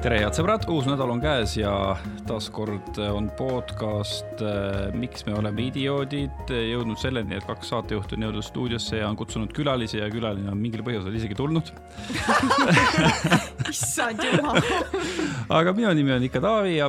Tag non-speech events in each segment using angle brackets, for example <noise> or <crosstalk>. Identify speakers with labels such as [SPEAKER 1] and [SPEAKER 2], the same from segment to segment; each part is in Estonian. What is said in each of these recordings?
[SPEAKER 1] tere, head sõbrad, uus nädal on käes ja taaskord on podcast Miks me oleme idioodid jõudnud selleni, et kaks saatejuhti on jõudnud stuudiosse ja on kutsunud külalisi ja külaline on mingil põhjusel isegi tulnud <laughs>
[SPEAKER 2] issand jumal. <laughs>
[SPEAKER 1] aga minu nimi on ikka Taavi ja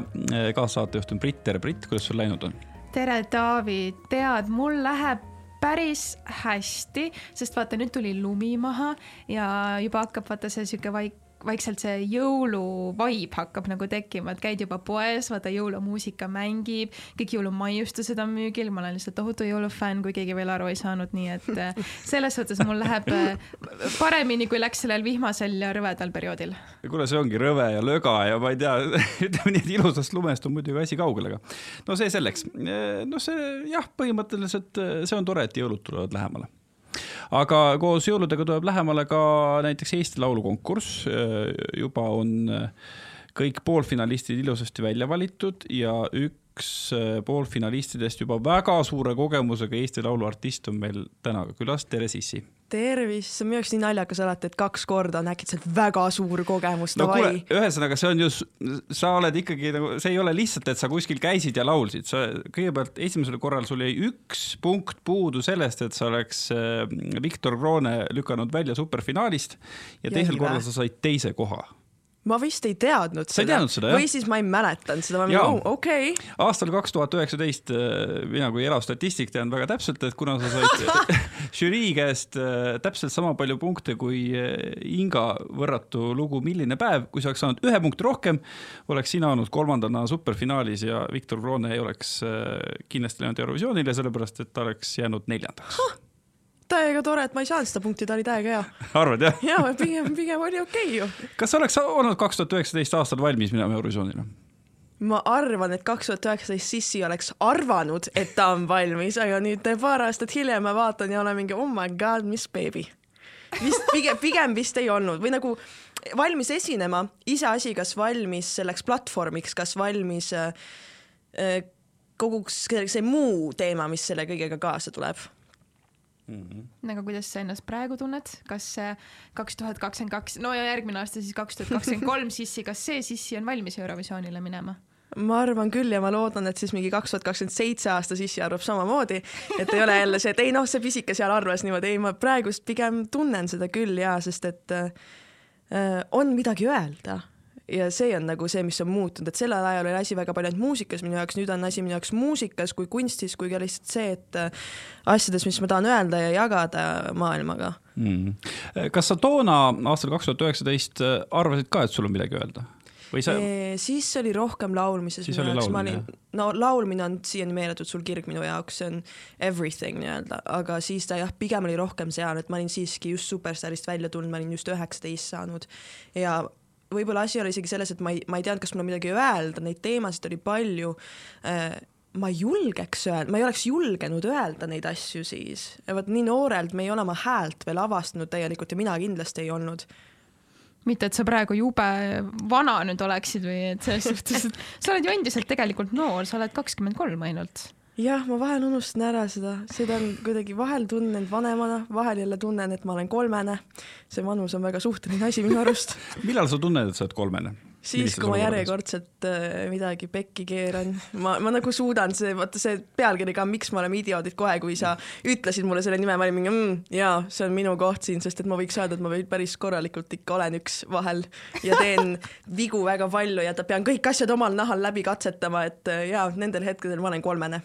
[SPEAKER 1] kaassaatejuht on Brit, tere Brit, kuidas sul läinud on?
[SPEAKER 2] tere, Taavi, tead, mul läheb päris hästi, sest vaata, nüüd tuli lumi maha ja juba hakkab vaata see sihuke vaik vaikselt see jõuluvaib hakkab nagu tekkima, et käid juba poes, vaata jõulumuusika mängib, kõik jõulumaiustused on müügil, ma olen lihtsalt tohutu jõulufänn, kui keegi veel aru ei saanud, nii et äh, <laughs> selles suhtes mul läheb äh, paremini, kui läks sellel vihmasel ja rõvedal perioodil.
[SPEAKER 1] kuule, see ongi rõve ja löga ja ma ei tea, <laughs> ütleme nii, et ilusast lumest on muidugi asi kaugel, aga no see selleks. noh, see jah, põhimõtteliselt see on tore, et jõulud tulevad lähemale aga koos jõuludega tuleb lähemale ka näiteks Eesti Laulu konkurss. juba on kõik poolfinalistid ilusasti välja valitud ja üks poolfinalistidest juba väga suure kogemusega Eesti Laulu artist on meil täna külas, tere Sissi!
[SPEAKER 3] Tervist, see on minu jaoks nii naljakas alati, et kaks korda on äkitselt väga suur kogemus.
[SPEAKER 1] no kuule, ühesõnaga, see on ju, sa oled ikkagi nagu, see ei ole lihtsalt, et sa kuskil käisid ja laulsid, sa kõigepealt esimesel korral sul jäi üks punkt puudu sellest, et sa oleks äh, Viktor Kroone lükanud välja superfinaalist ja teisel korral sa said teise koha
[SPEAKER 3] ma vist ei teadnud
[SPEAKER 1] sa seda. sa ei teadnud seda,
[SPEAKER 3] jah? või siis ma ei mäletanud seda, ma olin nagu, okei. Okay..
[SPEAKER 1] aastal kaks tuhat üheksateist äh, mina kui elav statistik tean väga täpselt, et kuna sa said <laughs> žürii käest äh, täpselt sama palju punkte kui äh, Inga võrratu lugu Milline päev, kui sa oleks saanud ühe punkti rohkem, oleks sina olnud kolmandana superfinaalis ja Viktor Kroone ei oleks kindlasti läinud Eurovisioonile, sellepärast et ta oleks jäänud neljandaks
[SPEAKER 3] täiega tore, et ma ei saanud seda punkti, ta oli täiega hea. <laughs>
[SPEAKER 1] arvad jah?
[SPEAKER 3] jaa, pigem, pigem oli okei okay ju.
[SPEAKER 1] kas oleks olnud kaks tuhat üheksateist aastal valmis minema Eurovisioonile?
[SPEAKER 3] ma arvan, et kaks tuhat üheksateist Sissi oleks arvanud, et ta on valmis, aga nüüd paar aastat hiljem ma vaatan ja olen mingi oh my god, mis beebi. vist pigem, pigem vist ei olnud või nagu valmis esinema, iseasi, kas valmis selleks platvormiks, kas valmis äh, äh kogu see, see muu teema, mis selle kõigega kaasa tuleb
[SPEAKER 2] mm. -hmm. aga kuidas sa ennast praegu tunned, kas kaks tuhat kakskümmend kaks, no ja järgmine aasta siis kaks tuhat kakskümmend kolm <laughs> sissi, kas see sissi on valmis Eurovisioonile minema?
[SPEAKER 3] ma arvan küll ja ma loodan, et siis mingi kaks tuhat kakskümmend seitse aasta sissi arvab samamoodi, et ei ole jälle see, et ei noh, see pisike seal arvas niimoodi, ei ma praegust pigem tunnen seda küll ja sest et äh, on midagi öelda ja see on nagu see, mis on muutunud, et sellel ajal oli asi väga palju ainult muusikas minu jaoks, nüüd on asi minu jaoks muusikas kui kunstis kui ka lihtsalt see, et äh, asjades, mis ma tahan öelda ja jagada maailmaga
[SPEAKER 1] mm.. kas sa toona aastal kaks tuhat üheksateist äh, arvasid ka, et sul on midagi öelda? või sa?
[SPEAKER 3] siis oli rohkem laulmises
[SPEAKER 1] siis minu jaoks, ma olin,
[SPEAKER 3] no laulmine on siiani meeletult sul kirg minu jaoks, see on everything nii-öelda, aga siis ta jah, pigem oli rohkem seal, et ma olin siiski just Superstaarist välja tulnud, ma olin just üheksateist saanud ja võib-olla asi oli isegi selles, et ma ei, ma ei teadnud, kas mul on midagi öelda, neid teemasid oli palju äh, ma ei julgeks öelda, ma ei oleks julgenud öelda neid asju siis. vot nii noorelt me ei ole oma häält veel avastanud täielikult ja mina kindlasti ei olnud.
[SPEAKER 2] mitte, et sa praegu jube vana nüüd oleksid või et selles suhtes, et sa oled ju endiselt tegelikult noor, sa oled kakskümmend kolm ainult
[SPEAKER 3] jah, ma vahel unustan ära seda, seda on kuidagi, vahel tunnen vanemana, vahel jälle tunnen, et ma olen kolmene. see vanus on väga suhteline asi minu arust. <laughs>
[SPEAKER 1] Millal sa tunned, et sa oled kolmene?
[SPEAKER 3] siis, kui ma järjekordselt äh, midagi pekki keeran, ma, ma nagu suudan, see, vaata see pealkiri ka, miks me oleme idioodid, kohe kui sa ütlesid mulle selle nime, ma olin mingi mm, jaa, see on minu koht siin, sest et ma võiks öelda, et ma päris korralikult ikka olen üks vahel ja teen <laughs> vigu väga palju ja pean kõik asjad omal nahal läbi katsetama, et äh, jaa, nendel hetkedel ma olen kolmene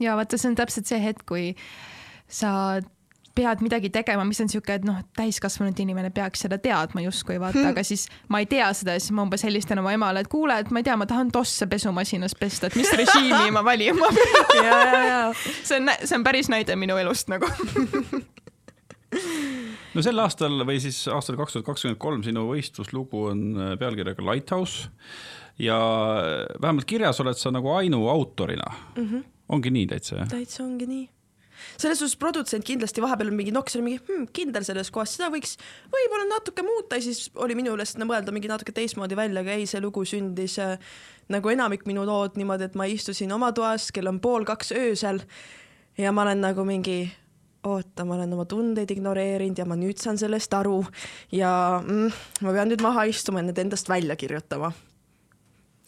[SPEAKER 2] ja vaata, see on täpselt see hetk, kui sa pead midagi tegema, mis on sihuke, et noh, täiskasvanud inimene peaks seda teadma justkui vaata hmm., aga siis ma ei tea seda ja siis ma umbes helistan oma emale, et kuule, et ma ei tea, ma tahan tosse pesumasinas pesta, et mis režiimi ma valima pean. <laughs> see on, see on päris näide minu elust nagu <laughs>
[SPEAKER 1] no sel aastal või siis aastal kaks tuhat kakskümmend kolm sinu võistluslugu on äh, pealkirjaga Lighthouse ja vähemalt kirjas oled sa nagu ainuautorina mm. -hmm ongi nii täitsa, jah?
[SPEAKER 3] täitsa ongi nii selles suhtes produtsent kindlasti vahepeal mingi nokks oli mingi hm, kindel selles kohas, seda võiks võib-olla natuke muuta ja siis oli minu ülesanne mõelda mingi natuke teistmoodi välja, aga ei, see lugu sündis äh, nagu enamik minu lood niimoodi, et ma istusin oma toas, kell on pool kaks öösel ja ma olen nagu mingi oota, ma olen oma tundeid ignoreerinud ja ma nüüd saan sellest aru ja mm, ma pean nüüd maha istuma ja need endast välja kirjutama.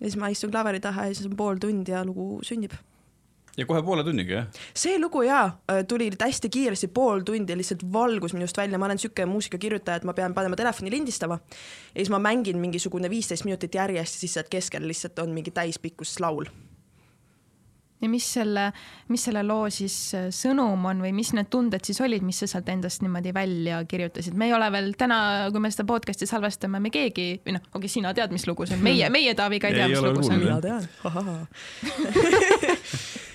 [SPEAKER 3] ja siis ma istun klaveri taha ja siis on pool tundi ja lugu sünnib
[SPEAKER 1] ja kohe poole tunniga, jah?
[SPEAKER 3] see lugu jaa, tuli hästi kiiresti, pool tundi lihtsalt valgus minust välja, ma olen siuke muusikakirjutaja, et ma pean panema telefoni lindistama. Ja siis ma mängin mingisugune viisteist minutit järjest ja siis sealt keskel lihtsalt on mingi täispikkus laul.
[SPEAKER 2] Ja mis selle, mis selle loo siis äh, sõnum on või mis need tunded siis olid, mis sa sealt endast niimoodi välja kirjutasid? me ei ole veel täna, kui me seda podcast'i salvestame, me keegi või noh, okei okay,, sina tead, mis lugu see on, meie, meie Taaviga ei tea, mis lugu see on.
[SPEAKER 3] mina tean <laughs> <laughs>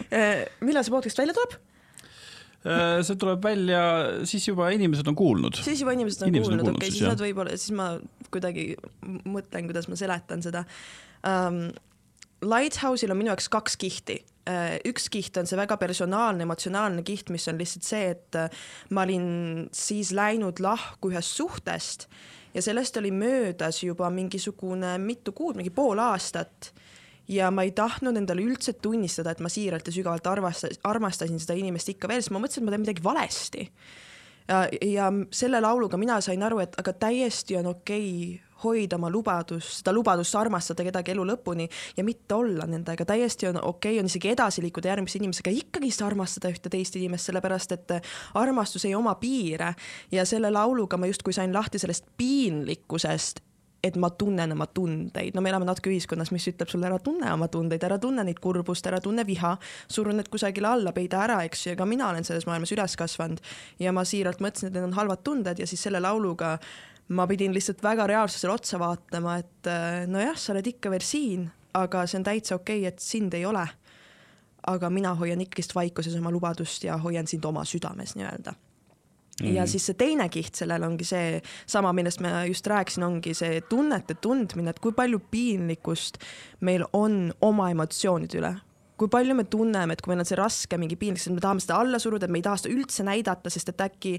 [SPEAKER 3] millal see podcast välja tuleb?
[SPEAKER 1] Äh, see tuleb välja, siis juba inimesed on kuulnud.
[SPEAKER 3] siis juba inimesed on inimesed kuulnud, okei siis nad võib-olla, siis ma kuidagi mõtlen, kuidas ma seletan seda um,. Lighthouse'il on minu jaoks kaks kihti Äh, üks kiht on see väga personaalne, emotsionaalne kiht, mis on lihtsalt see, et äh, ma olin siis läinud lahku ühest suhtest ja sellest oli möödas juba mingisugune mitu kuud, mingi pool aastat. Ja ma ei tahtnud endale üldse tunnistada, et ma siiralt ja sügavalt armastasin, armastasin seda inimest ikka veel, sest ma mõtlesin, et ma teen midagi valesti. ja, ja selle lauluga mina sain aru, et aga täiesti on okei okay hoida oma lubadust, seda lubadust armastada kedagi elu lõpuni ja mitte olla nendega, täiesti on okei okay,, on isegi edasi liikuda järgmise inimesega, ikkagist armastada ühte teist inimest, sellepärast et armastus ei oma piire ja selle lauluga ma justkui sain lahti sellest piinlikkusest, et ma tunnen oma tundeid, no me elame natuke ühiskonnas, mis ütleb sulle ära tunne oma tundeid, ära tunne neid kurbust, ära tunne viha, suru need kusagile alla, peida ära, eks ju, ka mina olen selles maailmas üles kasvanud. Ja ma siiralt mõtlesin, et need on halvad tunded ja siis selle lauluga ma pidin lihtsalt väga reaalsusele otsa vaatama, et äh, nojah, sa oled ikka veel siin, aga see on täitsa okei okay,, et sind ei ole. aga mina hoian ikkagist vaikuses oma lubadust ja hoian sind oma südames nii-öelda Mm -hmm. ja siis see teine kiht sellel ongi see sama, millest ma just rääkisin, ongi see tunnete tundmine, et kui palju piinlikkust meil on oma emotsioonide üle, kui palju me tunneme, et kui meil on see raske mingi piinlik, siis me tahame seda alla suruda, et me ei taha seda üldse näidata, sest et äkki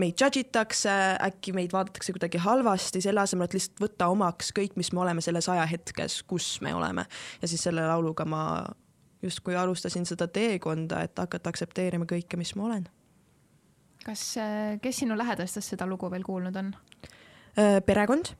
[SPEAKER 3] meid judge itakse, äkki meid vaadatakse kuidagi halvasti, selle asemel, et lihtsalt võtta omaks kõik, mis me oleme selles ajahetkes, kus me oleme. ja siis selle lauluga ma justkui alustasin seda teekonda, et hakata aktsepteerima kõike, mis ma olen.
[SPEAKER 2] Kas, kes sinu lähedastest seda lugu veel kuulnud on?
[SPEAKER 3] Äh, perekond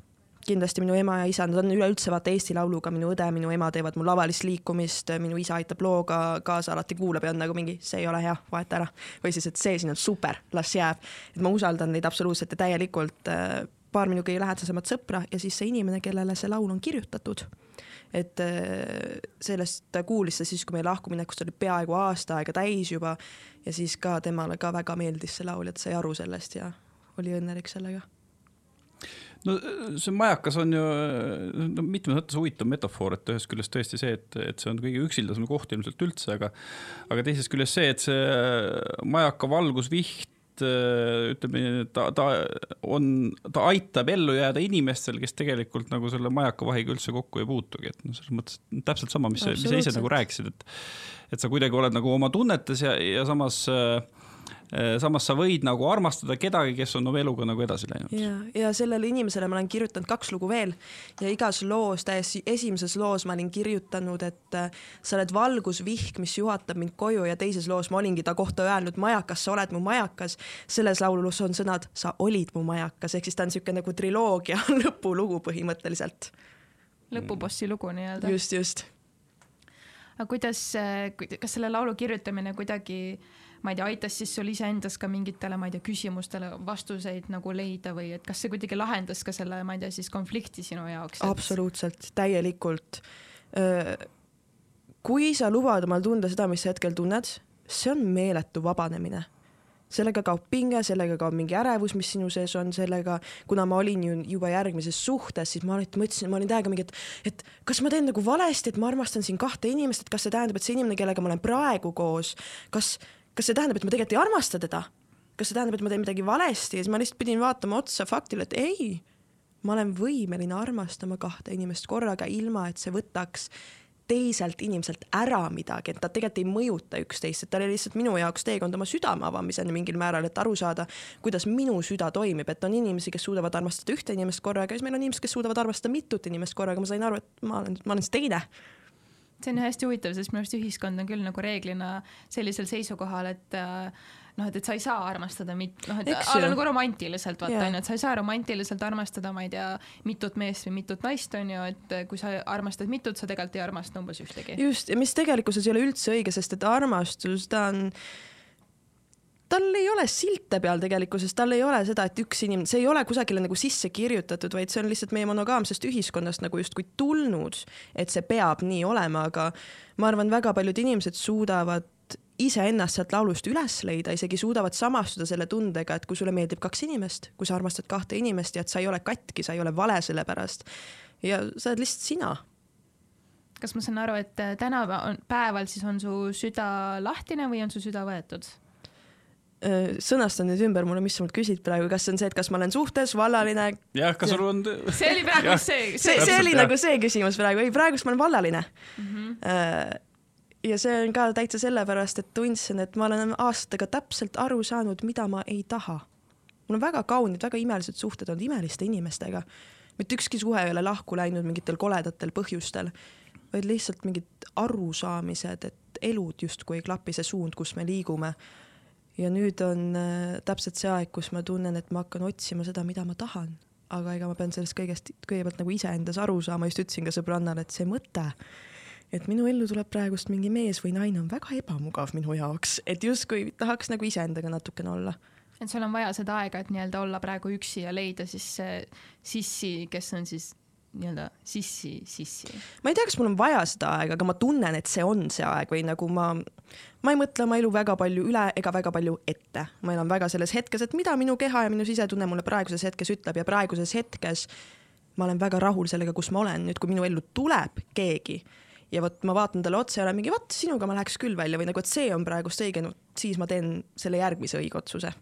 [SPEAKER 3] kindlasti minu ema ja isa, nad on üleüldse vaata Eesti Lauluga, minu õde, minu ema teevad mul lavalist liikumist, minu isa aitab looga kaasa, alati kuulab ja on nagu mingi, see ei ole hea, vaheta ära. või siis, et see siin on super, las jääb. et ma usaldan neid absoluutselt ja täielikult äh, paar minu kõige lähedasemat sõpra ja siis see inimene, kellele see laul on kirjutatud. Et äh, sellest ta kuulis see siis, kui meie lahkuminekust oli peaaegu aasta aega täis juba ja siis ka temale ka väga meeldis see laul, et sai aru sellest ja oli õnnelik sellega.
[SPEAKER 1] No see majakas on ju no, mitmes mõttes huvitav metafoor, et ühest küljest tõesti see, et, et see on kõige üksildasem koht ilmselt üldse, aga aga teisest küljest see, et see majaka valgusviht ütleme, ta, ta on, ta aitab ellu jääda inimestel, kes tegelikult nagu selle majaka vahiga üldse kokku ei puutugi, et noh, selles mõttes täpselt sama, mis, mis sa ise nagu rääkisid, et et sa kuidagi oled nagu oma tunnetes ja, ja samas äh, Äh, samas sa võid nagu armastada kedagi, kes on oma eluga nagu edasi läinud.
[SPEAKER 3] ja, ja sellele inimesele ma olen kirjutanud kaks lugu veel ja igas loos, täiesti esimeses loos ma olin kirjutanud, et äh, sa oled valgusvihk, mis juhatab mind koju ja teises loos ma olingi ta kohta öelnud, majakas, sa oled mu majakas. selles laulus on sõnad, sa olid mu majakas, ehk siis ta on niisugune nagu triloogia <laughs> lõpulugu põhimõtteliselt.
[SPEAKER 2] lõpubossi lugu nii-öelda.
[SPEAKER 3] just, just.
[SPEAKER 2] aga kuidas, äh, kas selle laulu kirjutamine kuidagi äh, ma ei tea, aitas siis sul iseendas ka mingitele, ma ei tea, küsimustele vastuseid nagu leida või et kas see kuidagi lahendas ka selle, ma ei tea, siis konflikti sinu jaoks et...?
[SPEAKER 3] absoluutselt, täielikult. kui sa lubad omal tunda seda, mis sa hetkel tunned, see on meeletu vabanemine sellega kaob pinge, sellega kaob mingi ärevus, mis sinu sees on, sellega, kuna ma olin ju juba järgmises suhtes, siis ma alati mõtlesin, ma olin täiega mingi, et, et kas ma teen nagu valesti, et ma armastan siin kahte inimest, et kas see tähendab, et see inimene, kellega ma olen praegu koos, kas, kas see tähendab, et ma tegelikult ei armasta teda? kas see tähendab, et ma teen midagi valesti? Ja siis ma lihtsalt pidin vaatama otsa faktile, et ei, ma olen võimeline armastama kahte inimest korraga, ilma et see võtaks teiselt inimeselt ära midagi, et nad tegelikult ei mõjuta üksteist, et ta oli lihtsalt minu jaoks teekond oma südame avamiseni mingil määral, et aru saada, kuidas minu süda toimib, et on inimesi, kes suudavad armastada ühte inimest korraga ja siis meil on inimesed, kes suudavad armastada mitut inimest korraga, ma sain aru, et ma olen, ma olen see teine
[SPEAKER 2] see on hästi huvitav, sest minu arust ühiskond on küll nagu reeglina sellisel seisukohal, et noh, et, et sa ei saa armastada mit-, noh, et
[SPEAKER 3] Eks
[SPEAKER 2] a la
[SPEAKER 3] ju.
[SPEAKER 2] nagu romantiliselt vaata
[SPEAKER 3] Jaa.
[SPEAKER 2] onju, et sa ei saa romantiliselt armastada, ma ei tea, mitut meest või mitut naist onju, et kui sa armastad mitut, sa tegelikult ei armasta umbes ühtegi.
[SPEAKER 3] just, ja mis tegelikkuses ei ole üldse õige, sest et armastus, ta on, tal ei ole silte peal tegelikkuses, tal ei ole seda, et üks inimene, see ei ole kusagile nagu sisse kirjutatud, vaid see on lihtsalt meie monogaamsest ühiskonnast nagu justkui tulnud, et see peab nii olema, aga ma arvan, väga paljud inimesed suudavad iseennast sealt laulust üles leida, isegi suudavad samastuda selle tundega, et kui sulle meeldib kaks inimest, kui sa armastad kahte inimest ja et sa ei ole katki, sa ei ole vale selle pärast ja sa oled lihtsalt sina
[SPEAKER 2] kas ma saan aru, et äh, tänapäeval siis on su süda lahtine või on su süda võetud?
[SPEAKER 3] Öö, sõnastan nüüd ümber mulle, mis sa mult küsid praegu, kas see on see, et kas ma olen suhtes, vallaline?
[SPEAKER 1] jah, kas sul on,
[SPEAKER 2] see oli praegu see,
[SPEAKER 3] see,
[SPEAKER 2] see
[SPEAKER 3] oli
[SPEAKER 1] jah.
[SPEAKER 3] nagu see küsimus praegu, ei praegust ma olen vallaline
[SPEAKER 2] mm. -hmm.
[SPEAKER 3] Ja see on ka täitsa sellepärast, et tundsin, et ma olen aastatega täpselt aru saanud, mida ma ei taha. mul on väga kaunid, väga imelised suhted olnud imeliste inimestega. mitte ükski suhe ei ole lahku läinud mingitel koledatel põhjustel, vaid lihtsalt mingid arusaamised, et elud justkui ei klapi, see suund, kus me liigume ja nüüd on äh, täpselt see aeg, kus ma tunnen, et ma hakkan otsima seda, mida ma tahan, aga ega ma pean sellest kõigest kõigepealt nagu iseendas aru saama, just ütlesin ka sõbrannale, et see mõte, et minu ellu tuleb praegust mingi mees või naine on väga ebamugav minu jaoks, et justkui tahaks nagu iseendaga natukene olla.
[SPEAKER 2] et sul on vaja seda aega, et nii-öelda olla praegu üksi ja leida siis see sissi, kes on siis nii-öelda sissi, sissi.
[SPEAKER 3] ma ei tea, kas mul on vaja seda aega, aga ma tunnen, et see on see aeg või nagu ma, ma ei mõtle oma elu väga palju üle ega väga palju ette. ma elan väga selles hetkes, et mida minu keha ja minu sisetunne mulle praeguses hetkes ütleb ja praeguses hetkes ma olen väga rahul sellega, kus ma olen. nüüd, kui minu ellu tuleb keegi ja vot ma vaatan talle otsa ja olen mingi, vot sinuga ma läheks küll välja või nagu, et see on praegust õige, no siis ma teen selle järgmise õige otsuse.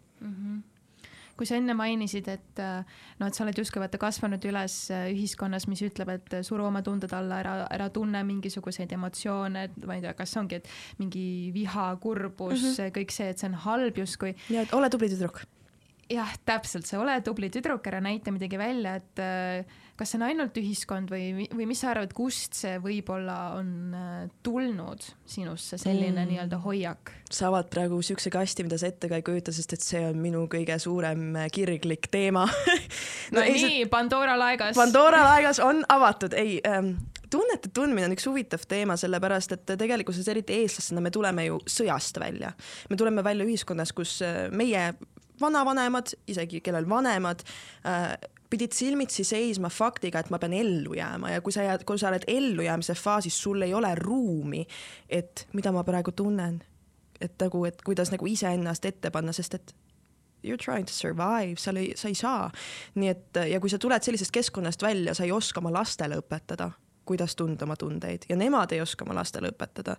[SPEAKER 2] Kui sa enne mainisid, et noh, et sa oled justkui vaata kasvanud üles äh, ühiskonnas, mis ütleb, et äh, suru oma tunded alla, ära, ära tunne mingisuguseid emotsioone, ma ei tea, kas ongi, et mingi viha, kurbus mm, -hmm. kõik see, et see on halb justkui.
[SPEAKER 3] ja et ole tubli tüdruk.
[SPEAKER 2] jah, täpselt, sa ole tubli tüdruk, ära näita midagi välja, et äh, kas see on ainult ühiskond või, või mis sa arvad, kust see võib-olla on äh, tulnud sinusse selline
[SPEAKER 3] Mm.
[SPEAKER 2] nii-öelda hoiak?
[SPEAKER 3] sa avad praegu siukse kasti, mida sa ette ka ei kujuta, sest et see on minu kõige suurem äh, kirglik teema <laughs>
[SPEAKER 2] no, no
[SPEAKER 3] ei,
[SPEAKER 2] nii, Pandora laegas.
[SPEAKER 3] Pandora <laughs> laegas on avatud, ei ähm,, tunnete tundmine on üks huvitav teema, sellepärast et tegelikkuses eriti eestlastena me tuleme ju sõjast välja. me tuleme välja ühiskonnas, kus äh, meie vanavanemad, isegi kellel vanemad äh,, pidid silmitsi seisma faktiga, et ma pean ellu jääma. Ja kui sa jääd, kui sa oled ellujäämise faasis, sul ei ole ruumi, et mida ma praegu tunnen, et nagu, et kuidas nagu iseennast ette panna, sest et you are trying to survive, seal ei, sa ei saa. nii et ja kui sa tuled sellisest keskkonnast välja, sa ei oska oma lastele õpetada, kuidas tunda oma tundeid ja nemad ei oska oma lastele õpetada.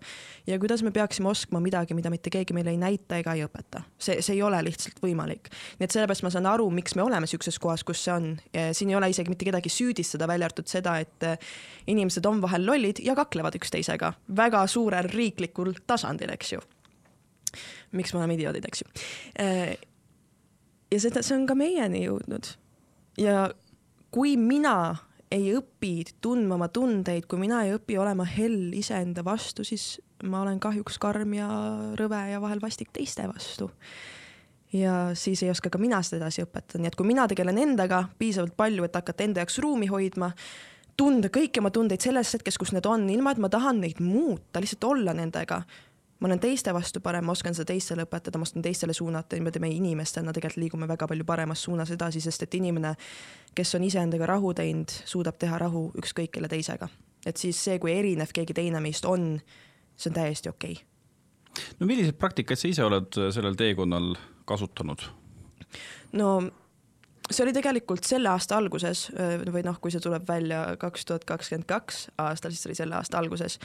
[SPEAKER 3] ja kuidas me peaksime oskama midagi, mida mitte keegi meile ei näita ega ei õpeta. see, see ei ole lihtsalt võimalik. nii et sellepärast ma saan aru, miks me oleme sihukeses kohas, kus see on. siin ei ole isegi mitte kedagi süüdistada, välja arvatud seda, et eh, inimesed on vahel lollid ja kaklevad üksteisega väga suurel riiklikul tasandil, eks ju miks me oleme idioodid, eks ju. ja seda, see on ka meieni jõudnud. ja kui mina ei õpi tundma oma tundeid, kui mina ei õpi olema hell iseenda vastu, siis ma olen kahjuks karm ja rõve ja vahel vastik teiste vastu. ja siis ei oska ka mina seda edasi õpetada, nii et kui mina tegelen endaga piisavalt palju, et hakata enda jaoks ruumi hoidma, tunda kõiki oma tundeid selles hetkes, kus need on, ilma et ma tahan neid muuta, lihtsalt olla nendega ma olen teiste vastu parem, ma oskan seda teistele õpetada, ma oskan teistele suunata, niimoodi me inimestena tegelikult liigume väga palju paremas suunas edasi, sest et inimene, kes on iseendaga rahu teinud, suudab teha rahu ükskõik kelle teisega. et siis see, kui erinev keegi teine meist on, see on täiesti okei okay..
[SPEAKER 1] no milliseid praktikaid sa ise oled sellel teekonnal kasutanud?
[SPEAKER 3] no see oli tegelikult selle aasta alguses või noh, kui see tuleb välja kaks tuhat kakskümmend kaks aastal, siis see oli selle aasta alguses,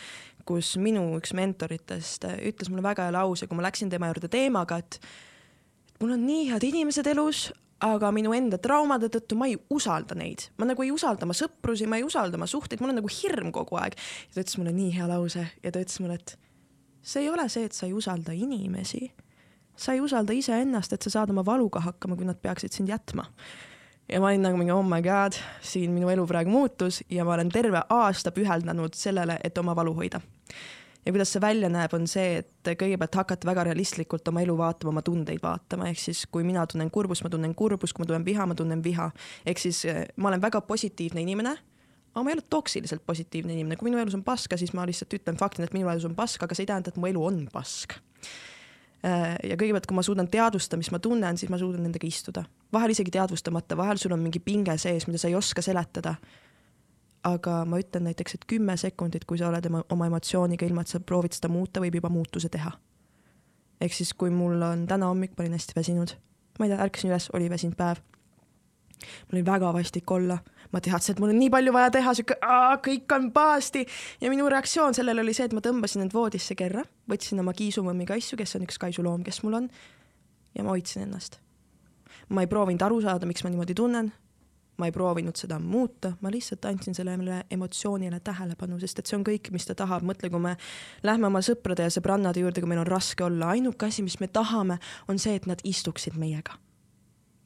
[SPEAKER 3] kus minu üks mentoritest ütles mulle väga hea lause, kui ma läksin tema juurde teemaga, et mul on nii head inimesed elus, aga minu enda traumade tõttu ma ei usalda neid, ma nagu ei usalda oma sõprusi, ma ei usalda oma suhteid, mul on nagu hirm kogu aeg. ja ta ütles mulle nii hea lause ja ta ütles mulle, et see ei ole see, et sa ei usalda inimesi sa ei usalda iseennast, et sa saad oma valuga hakkama, kui nad peaksid sind jätma. ja ma olin nagu mingi oh my god, siin minu elu praegu muutus ja ma olen terve aasta pühendanud sellele, et oma valu hoida. Ja kuidas see välja näeb, on see, et kõigepealt hakata väga realistlikult oma elu vaatama, oma tundeid vaatama, ehk siis kui mina tunnen kurbust, ma tunnen kurbust, kui ma tunnen viha, ma tunnen viha. ehk siis eh, ma olen väga positiivne inimene, aga ma ei ole toksiliselt positiivne inimene, kui minu elus on paska, siis ma lihtsalt ütlen faktina, et minu elus on pask, aga see ei tähenda, et mu elu on pask eh, ja kõigepealt, kui ma suudan teadvustada, mis ma tunnen, siis ma suudan nendega istuda. vahel isegi teadvustamata, vahel sul on mingi pinge sees, mida sa ei oska seletada aga ma ütlen näiteks, et kümme sekundit, kui sa oled oma emotsiooniga, ilma et sa proovid seda muuta, võib juba muutuse teha. ehk siis, kui mul on täna hommik, ma olin hästi väsinud, ma ei tea, ärkasin üles, oli väsinud päev. mul oli väga vastik olla, ma teadsin, et mul on nii palju vaja teha, sihuke kõik on pahasti ja minu reaktsioon sellele oli see, et ma tõmbasin end voodisse kerra, võtsin oma kiisumõmmi kassu, kes on üks kaisuloom, kes mul on, ja ma hoidsin ennast. ma ei proovinud aru saada, miks ma niimoodi tunnen ma ei proovinud seda muuta, ma lihtsalt andsin sellele emotsioonile tähelepanu, sest et see on kõik, mis ta tahab, mõtle, kui me lähme oma sõprade ja sõbrannade juurde, kui meil on raske olla, ainuke asi, mis me tahame, on see, et nad istuksid meiega.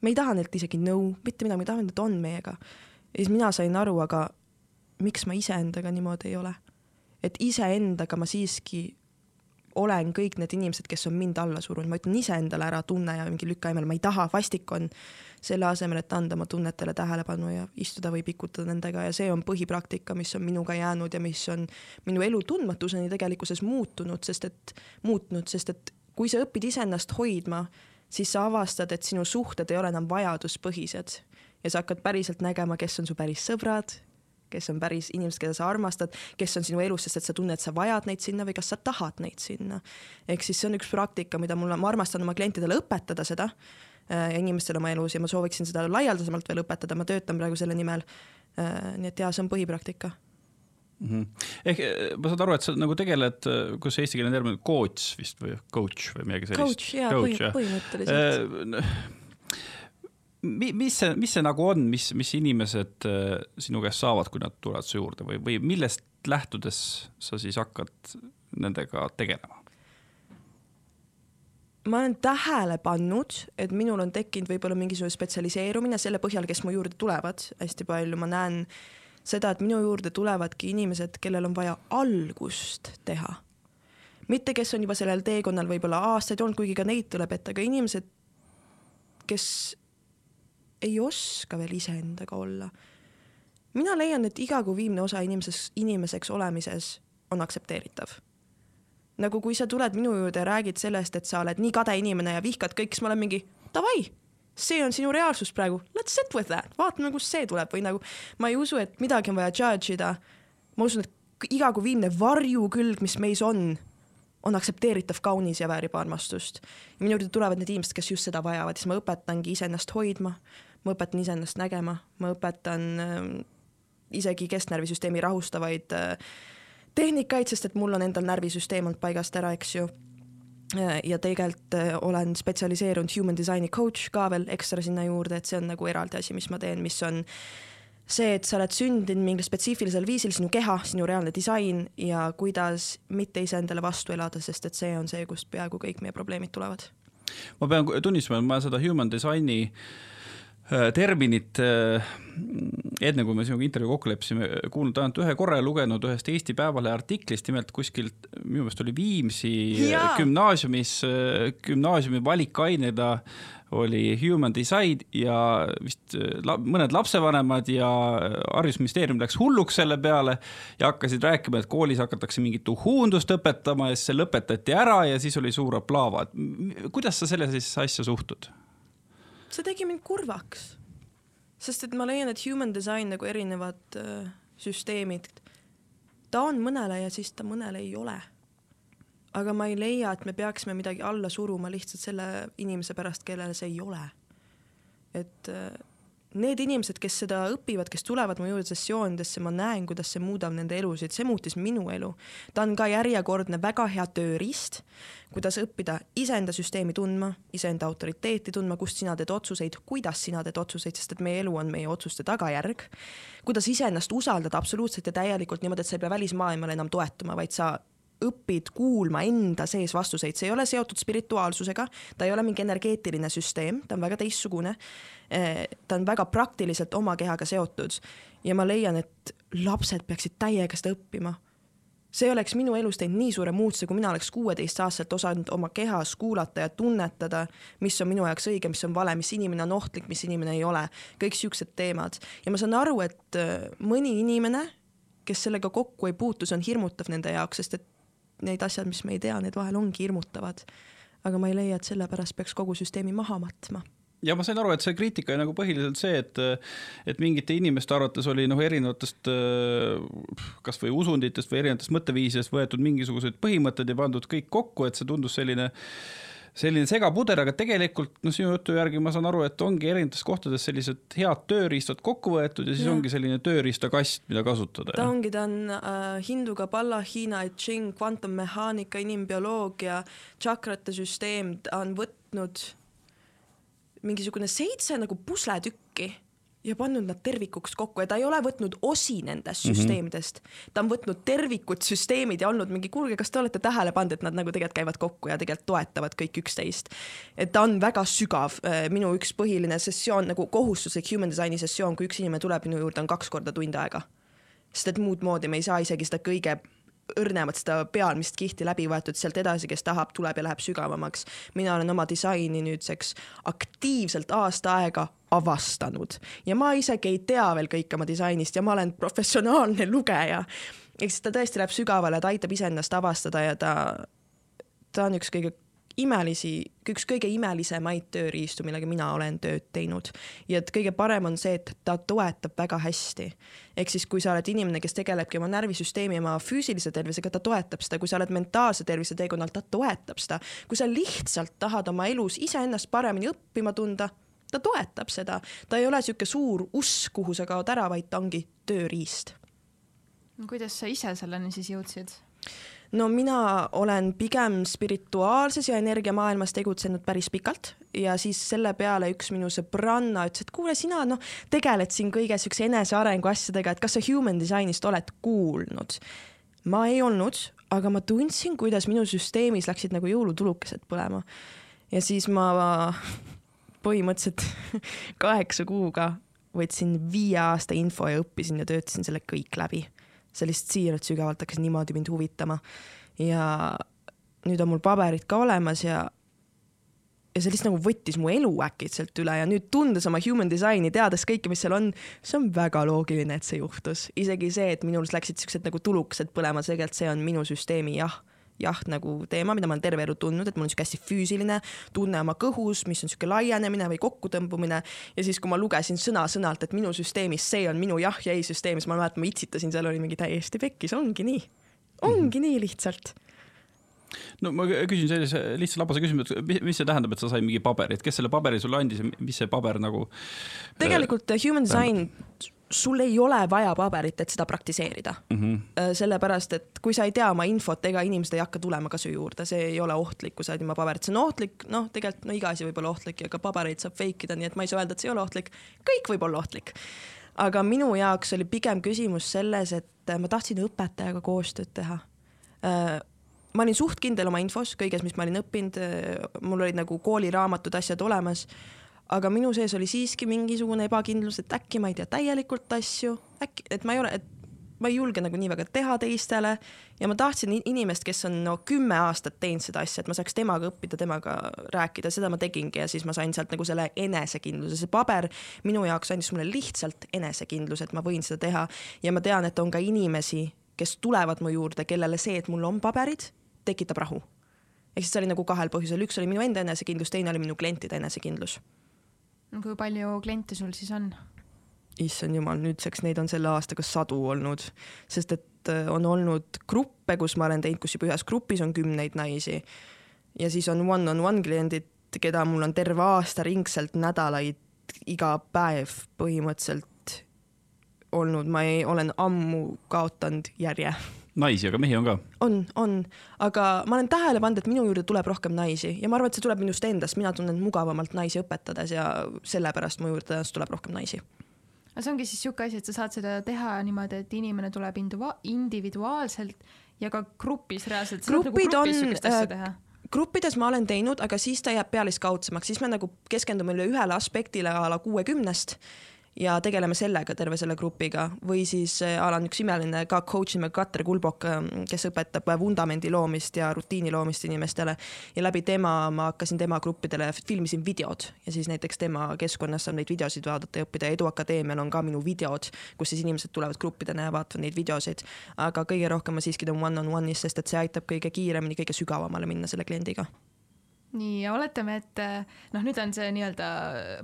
[SPEAKER 3] me ei taha neilt isegi nõu, mitte midagi, me tahame, et nad on meiega. ja siis mina sain aru, aga miks ma iseendaga niimoodi ei ole. et iseendaga ma siiski olen kõik need inimesed, kes on mind alla surunud, ma ütlen iseendale ära tunne ja mingi lükka eemale, ma ei taha, vastik on. Selle asemel, et anda oma tunnetele tähelepanu ja istuda või pikutada nendega ja see on põhipraktika, mis on minuga jäänud ja mis on minu elu tundmatuseni tegelikkuses muutunud, sest et muutnud, sest et kui sa õpid iseennast hoidma, siis sa avastad, et sinu suhted ei ole enam vajaduspõhised. Ja sa hakkad päriselt nägema, kes on su päris sõbrad, kes on päris inimesed, keda sa armastad, kes on sinu elus, sest et sa tunned, et sa vajad neid sinna või kas sa tahad neid sinna. ehk siis see on üks praktika, mida mul, ma armastan oma klientidele õpetada seda Äh, inimestele oma elus ja ma sooviksin seda laialdasemalt veel õpetada, ma töötan praegu selle nimel. Äh, nii et jaa, see on põhipraktika
[SPEAKER 1] mm. -hmm. ehk äh, ma saan aru, et sa nagu tegeled, kuidas see eestikeelne termin, coach vist või coach või midagi sellist.
[SPEAKER 3] Coach, jaa, põhi, põhimõtteliselt äh,
[SPEAKER 1] mis see, mis see nagu on, mis, mis inimesed sinu käest saavad, kui nad tulevad su juurde või, või millest lähtudes sa siis hakkad nendega tegelema?
[SPEAKER 3] ma olen tähele pannud, et minul on tekkinud võib-olla mingisugune spetsialiseerumine selle põhjal, kes mu juurde tulevad hästi palju, ma näen seda, et minu juurde tulevadki inimesed, kellel on vaja algust teha. mitte, kes on juba sellel teekonnal võib-olla aastaid olnud, kuigi ka neid tuleb ette, aga inimesed, kes ei oska veel iseendaga olla. mina leian, et igakuv viimne osa inimeses, inimeseks olemises on aktsepteeritav nagu kui sa tuled minu juurde ja räägid sellest, et sa oled nii kade inimene ja vihkad kõik, siis ma olen mingi davai, see on sinu reaalsus praegu, let's sit with that, vaatame, kust see tuleb või nagu ma ei usu, et midagi on vaja judge ida. ma usun, et iga kui viimne varjukülg, mis meis on, on aktsepteeritav, kaunis ja väärib armastust. minu juurde tulevad need inimesed, kes just seda vajavad, siis ma õpetangi iseennast hoidma, ma õpetan iseennast nägema, ma õpetan äh, isegi kesknärvisüsteemi rahustavaid äh, tehnikaid, sest et mul on endal närvisüsteem olnud paigast ära, eks ju ja tegelikult äh, olen spetsialiseerunud human design'i coach ka veel ekstra sinna juurde, et see on nagu eraldi asi, mis ma teen, mis on see, et sa oled sündinud mingil spetsiifilisel viisil, sinu keha, sinu reaalne disain ja kuidas mitte iseendale vastu elada, sest et see on see, kust peaaegu kõik meie probleemid tulevad.
[SPEAKER 1] ma pean tunnistama, et ma seda human design'i äh, Äh, terminit äh, enne, kui me sinuga intervjuu kokku leppisime, kuulnud ainult ühe korra ja lugenud ühest Eesti Päevalehe artiklist, nimelt kuskilt, minu meelest oli Viimsi ja. gümnaasiumis, äh, gümnaasiumi valikainena oli human design ja vist la, mõned lapsevanemad ja haridusministeerium läks hulluks selle peale ja hakkasid rääkima, et koolis hakatakse mingit uhuundust õpetama ja siis see lõpetati ära ja siis oli suur aplaava. kuidas sa sellesse asja suhtud?
[SPEAKER 3] See tegi mind kurvaks. sest et ma leian, et human design nagu erinevad äh, süsteemid, ta on mõnele ja siis ta mõnele ei ole. aga ma ei leia, et me peaksime midagi alla suruma lihtsalt selle inimese pärast, kellele see ei ole. et äh, need inimesed, kes seda õpivad, kes tulevad mu juurde sessioonidesse, ma näen, kuidas see muudab nende elusid, see muutis minu elu. ta on ka järjekordne väga hea tööriist, kuidas õppida iseenda süsteemi tundma, iseenda autoriteeti tundma, kust sina teed otsuseid, kuidas sina teed otsuseid, sest et meie elu on meie otsuste tagajärg. kuidas iseennast usaldada absoluutselt ja täielikult niimoodi, et sa ei pea välismaailmale enam toetuma, vaid sa õpid kuulma enda sees vastuseid, see ei ole seotud spirituaalsusega, ta ei ole mingi energeetiline süsteem, ta on väga teistsugune. Eh, ta on väga praktiliselt oma kehaga seotud ja ma leian, et lapsed peaksid täiega seda õppima. see oleks minu elus teinud nii suure muutuse, kui mina oleks kuueteistaastaselt osanud oma kehas kuulata ja tunnetada, mis on minu jaoks õige, mis on vale, mis inimene on ohtlik, mis inimene ei ole, kõik siuksed teemad. ja ma saan aru, et äh, mõni inimene, kes sellega kokku ei puutu, see on hirmutav nende jaoks, sest et need asjad, mis me ei tea, need vahel ongi hirmutavad. aga ma ei leia, et sellepärast peaks kogu süsteemi maha matma
[SPEAKER 1] ja ma sain aru, et see kriitika oli nagu põhiliselt see, et, et mingite inimeste arvates oli noh, erinevatest kasvõi usunditest või erinevatest mõtteviisidest võetud mingisugused põhimõtted ja pandud kõik kokku, et see tundus selline selline segapuder, aga tegelikult noh, sinu jutu järgi ma saan aru, et ongi erinevates kohtades sellised head tööriistad kokku võetud ja siis ja. ongi selline tööriistakast, mida kasutada.
[SPEAKER 3] ta ongi, ta on äh, hindu kabala, Hiina kvantummehaanika, inimbioloogia, tšakrate süsteem, ta on võtnud mingisugune seitse nagu pusletükki ja pannud nad tervikuks kokku ja ta ei ole võtnud osi nendest mm -hmm. süsteemidest. ta on võtnud tervikud süsteemid ja olnud mingi, kuulge, kas te olete tähele pannud, et nad nagu tegelikult käivad kokku ja tegelikult toetavad kõik üksteist. et ta on väga sügav, äh, minu üks põhiline sessioon nagu kohustuslik human design'i sessioon, kui üks inimene tuleb minu juurde, on kaks korda tund aega. sest et muud moodi me ei saa isegi seda kõige õrnemat seda pealmist kihti läbi võetud, sealt edasi, kes tahab, tuleb ja läheb sügavamaks. mina olen oma disaini nüüdseks aktiivselt aasta aega avastanud ja ma isegi ei tea veel kõike oma disainist ja ma olen professionaalne lugeja. ehk siis ta tõesti läheb sügavale, ta aitab iseennast avastada ja ta, ta on üks kõige imelisi, üks kõige imelisemaid tööriistu, millega mina olen tööd teinud. ja et kõige parem on see, et ta toetab väga hästi. ehk siis, kui sa oled inimene, kes tegelebki oma närvisüsteemi, oma füüsilise tervisega, ta toetab seda, kui sa oled mentaalse tervise teekonnal, ta toetab seda. kui sa lihtsalt tahad oma elus iseennast paremini õppima tunda, ta toetab seda. ta ei ole sihuke suur usk, kuhu sa kaod ära, vaid ta ongi tööriist.
[SPEAKER 2] kuidas sa ise selleni siis jõudsid?
[SPEAKER 3] No mina olen pigem spirituaalses ja energiamaailmas tegutsenud päris pikalt ja siis selle peale üks minu sõbranna ütles, et kuule, sina noh, tegeled siin kõige siukse enesearengu asjadega, et kas sa human design'ist oled kuulnud? ma ei olnud, aga ma tundsin, kuidas minu süsteemis läksid nagu jõulutulukesed põlema. ja siis ma põhimõtteliselt <laughs> kaheksa kuuga võtsin viie aasta info ja õppisin ja töötasin selle kõik läbi see lihtsalt siiralt sügavalt hakkas niimoodi mind huvitama. ja nüüd on mul paberid ka olemas ja, ja see lihtsalt nagu võttis mu elu äkitselt üle ja nüüd tundes oma human design'i, teades kõike, mis seal on, see on väga loogiline, et see juhtus. isegi see, et minul läksid siuksed nagu tulukesed põlema, tegelikult see on minu süsteemi jah jaht nagu teema, mida ma olen terve elu tundnud, et mul on sihuke hästi füüsiline tunne oma kõhus, mis on sihuke laienemine või kokkutõmbumine. ja siis, kui ma lugesin sõna-sõnalt, et minu süsteemis see on minu jah ja ei süsteem, siis ma mäletan, ma itsitasin, seal oli mingi täiesti pekkis, ongi nii. ongi mm -hmm. nii lihtsalt
[SPEAKER 1] no ma küsin sellise lihtsa labase küsimuse, mis see tähendab, et sa said mingi paberi, et kes selle paberi sulle andis ja mis see paber nagu?
[SPEAKER 3] tegelikult äh, human design sul ei ole vaja paberit, et seda praktiseerida mm. -hmm. sellepärast, et kui sa ei tea oma infot, ega inimesed ei hakka tulema ka su juurde, see ei ole ohtlik, kui sa oled ilma paberit, see on ohtlik, noh, tegelikult no iga asi võib olla ohtlik ja ka pabereid saab fake ida, nii et ma ei saa öelda, et see ei ole ohtlik. kõik võib olla ohtlik. aga minu jaoks oli pigem küsimus selles, et ma tahtsin õpetajaga koostööd teha äh, ma olin suht kindel oma infos, kõiges, mis ma olin õppinud, mul olid nagu kooliraamatud, asjad olemas aga minu sees oli siiski mingisugune ebakindlus, et äkki ma ei tea täielikult asju, äkki, et ma ei ole, et ma ei julge nagu nii väga teha teistele ja ma tahtsin inimest, kes on no kümme aastat teinud seda asja, et ma saaks temaga õppida, temaga rääkida, seda ma tegingi ja siis ma sain sealt nagu selle enesekindluse, see paber minu jaoks andis mulle lihtsalt enesekindluse, et ma võin seda teha ja ma tean, et on ka inimesi, kes tulevad mu juurde, kellele see, et mul on paberid, tekitab rahu. ehk siis see oli nagu kahel põhjusel, üks oli minu enda enesekindlus, teine oli minu klientide enesekindlus.
[SPEAKER 2] Kui palju kliente sul siis on?
[SPEAKER 3] issand jumal, nüüdseks neid on selle aastaga sadu olnud, sest et äh, on olnud gruppe, kus ma olen teinud, kus juba ühes grupis on kümneid naisi. Ja siis on one-on-one -on -one kliendid, keda mul on terve aasta ringselt nädalaid iga päev põhimõtteliselt olnud, ma ei, olen ammu kaotanud järje
[SPEAKER 1] naisi, aga mehi on ka?
[SPEAKER 3] on, on, aga ma olen tähele pannud, et minu juurde tuleb rohkem naisi ja ma arvan, et see tuleb minust endast, mina tunnen mugavamalt naisi õpetades ja sellepärast mu juurde tuleb rohkem naisi.
[SPEAKER 2] aga see ongi siis niisugune asi, et sa saad seda teha niimoodi, et inimene tuleb individuaalselt ja ka grupis reaalselt.
[SPEAKER 3] Nagu grupid on, äh, gruppides ma olen teinud, aga siis ta jääb pealiskaudsemaks, siis me nagu keskendume üle ühele aspektile a la kuuekümnest ja tegeleme sellega terve selle grupiga. Või siis äh, a la üks imeline ka coach nimega Katre Kulbok, ähm, kes õpetab vundamendi loomist ja rutiini loomist inimestele. Ja läbi tema ma hakkasin tema gruppidele, filmisin videod. Ja siis näiteks tema keskkonnas saab neid videosid vaadata ja õppida. Edu Akadeemial on ka minu videod, kus siis inimesed tulevad gruppidena ja vaatavad neid videosid. aga kõige rohkem ma siiski teen one-on-one'is, sest et see aitab kõige kiiremini, kõige sügavamale minna selle kliendiga
[SPEAKER 2] nii, ja oletame, et noh, nüüd on see nii-öelda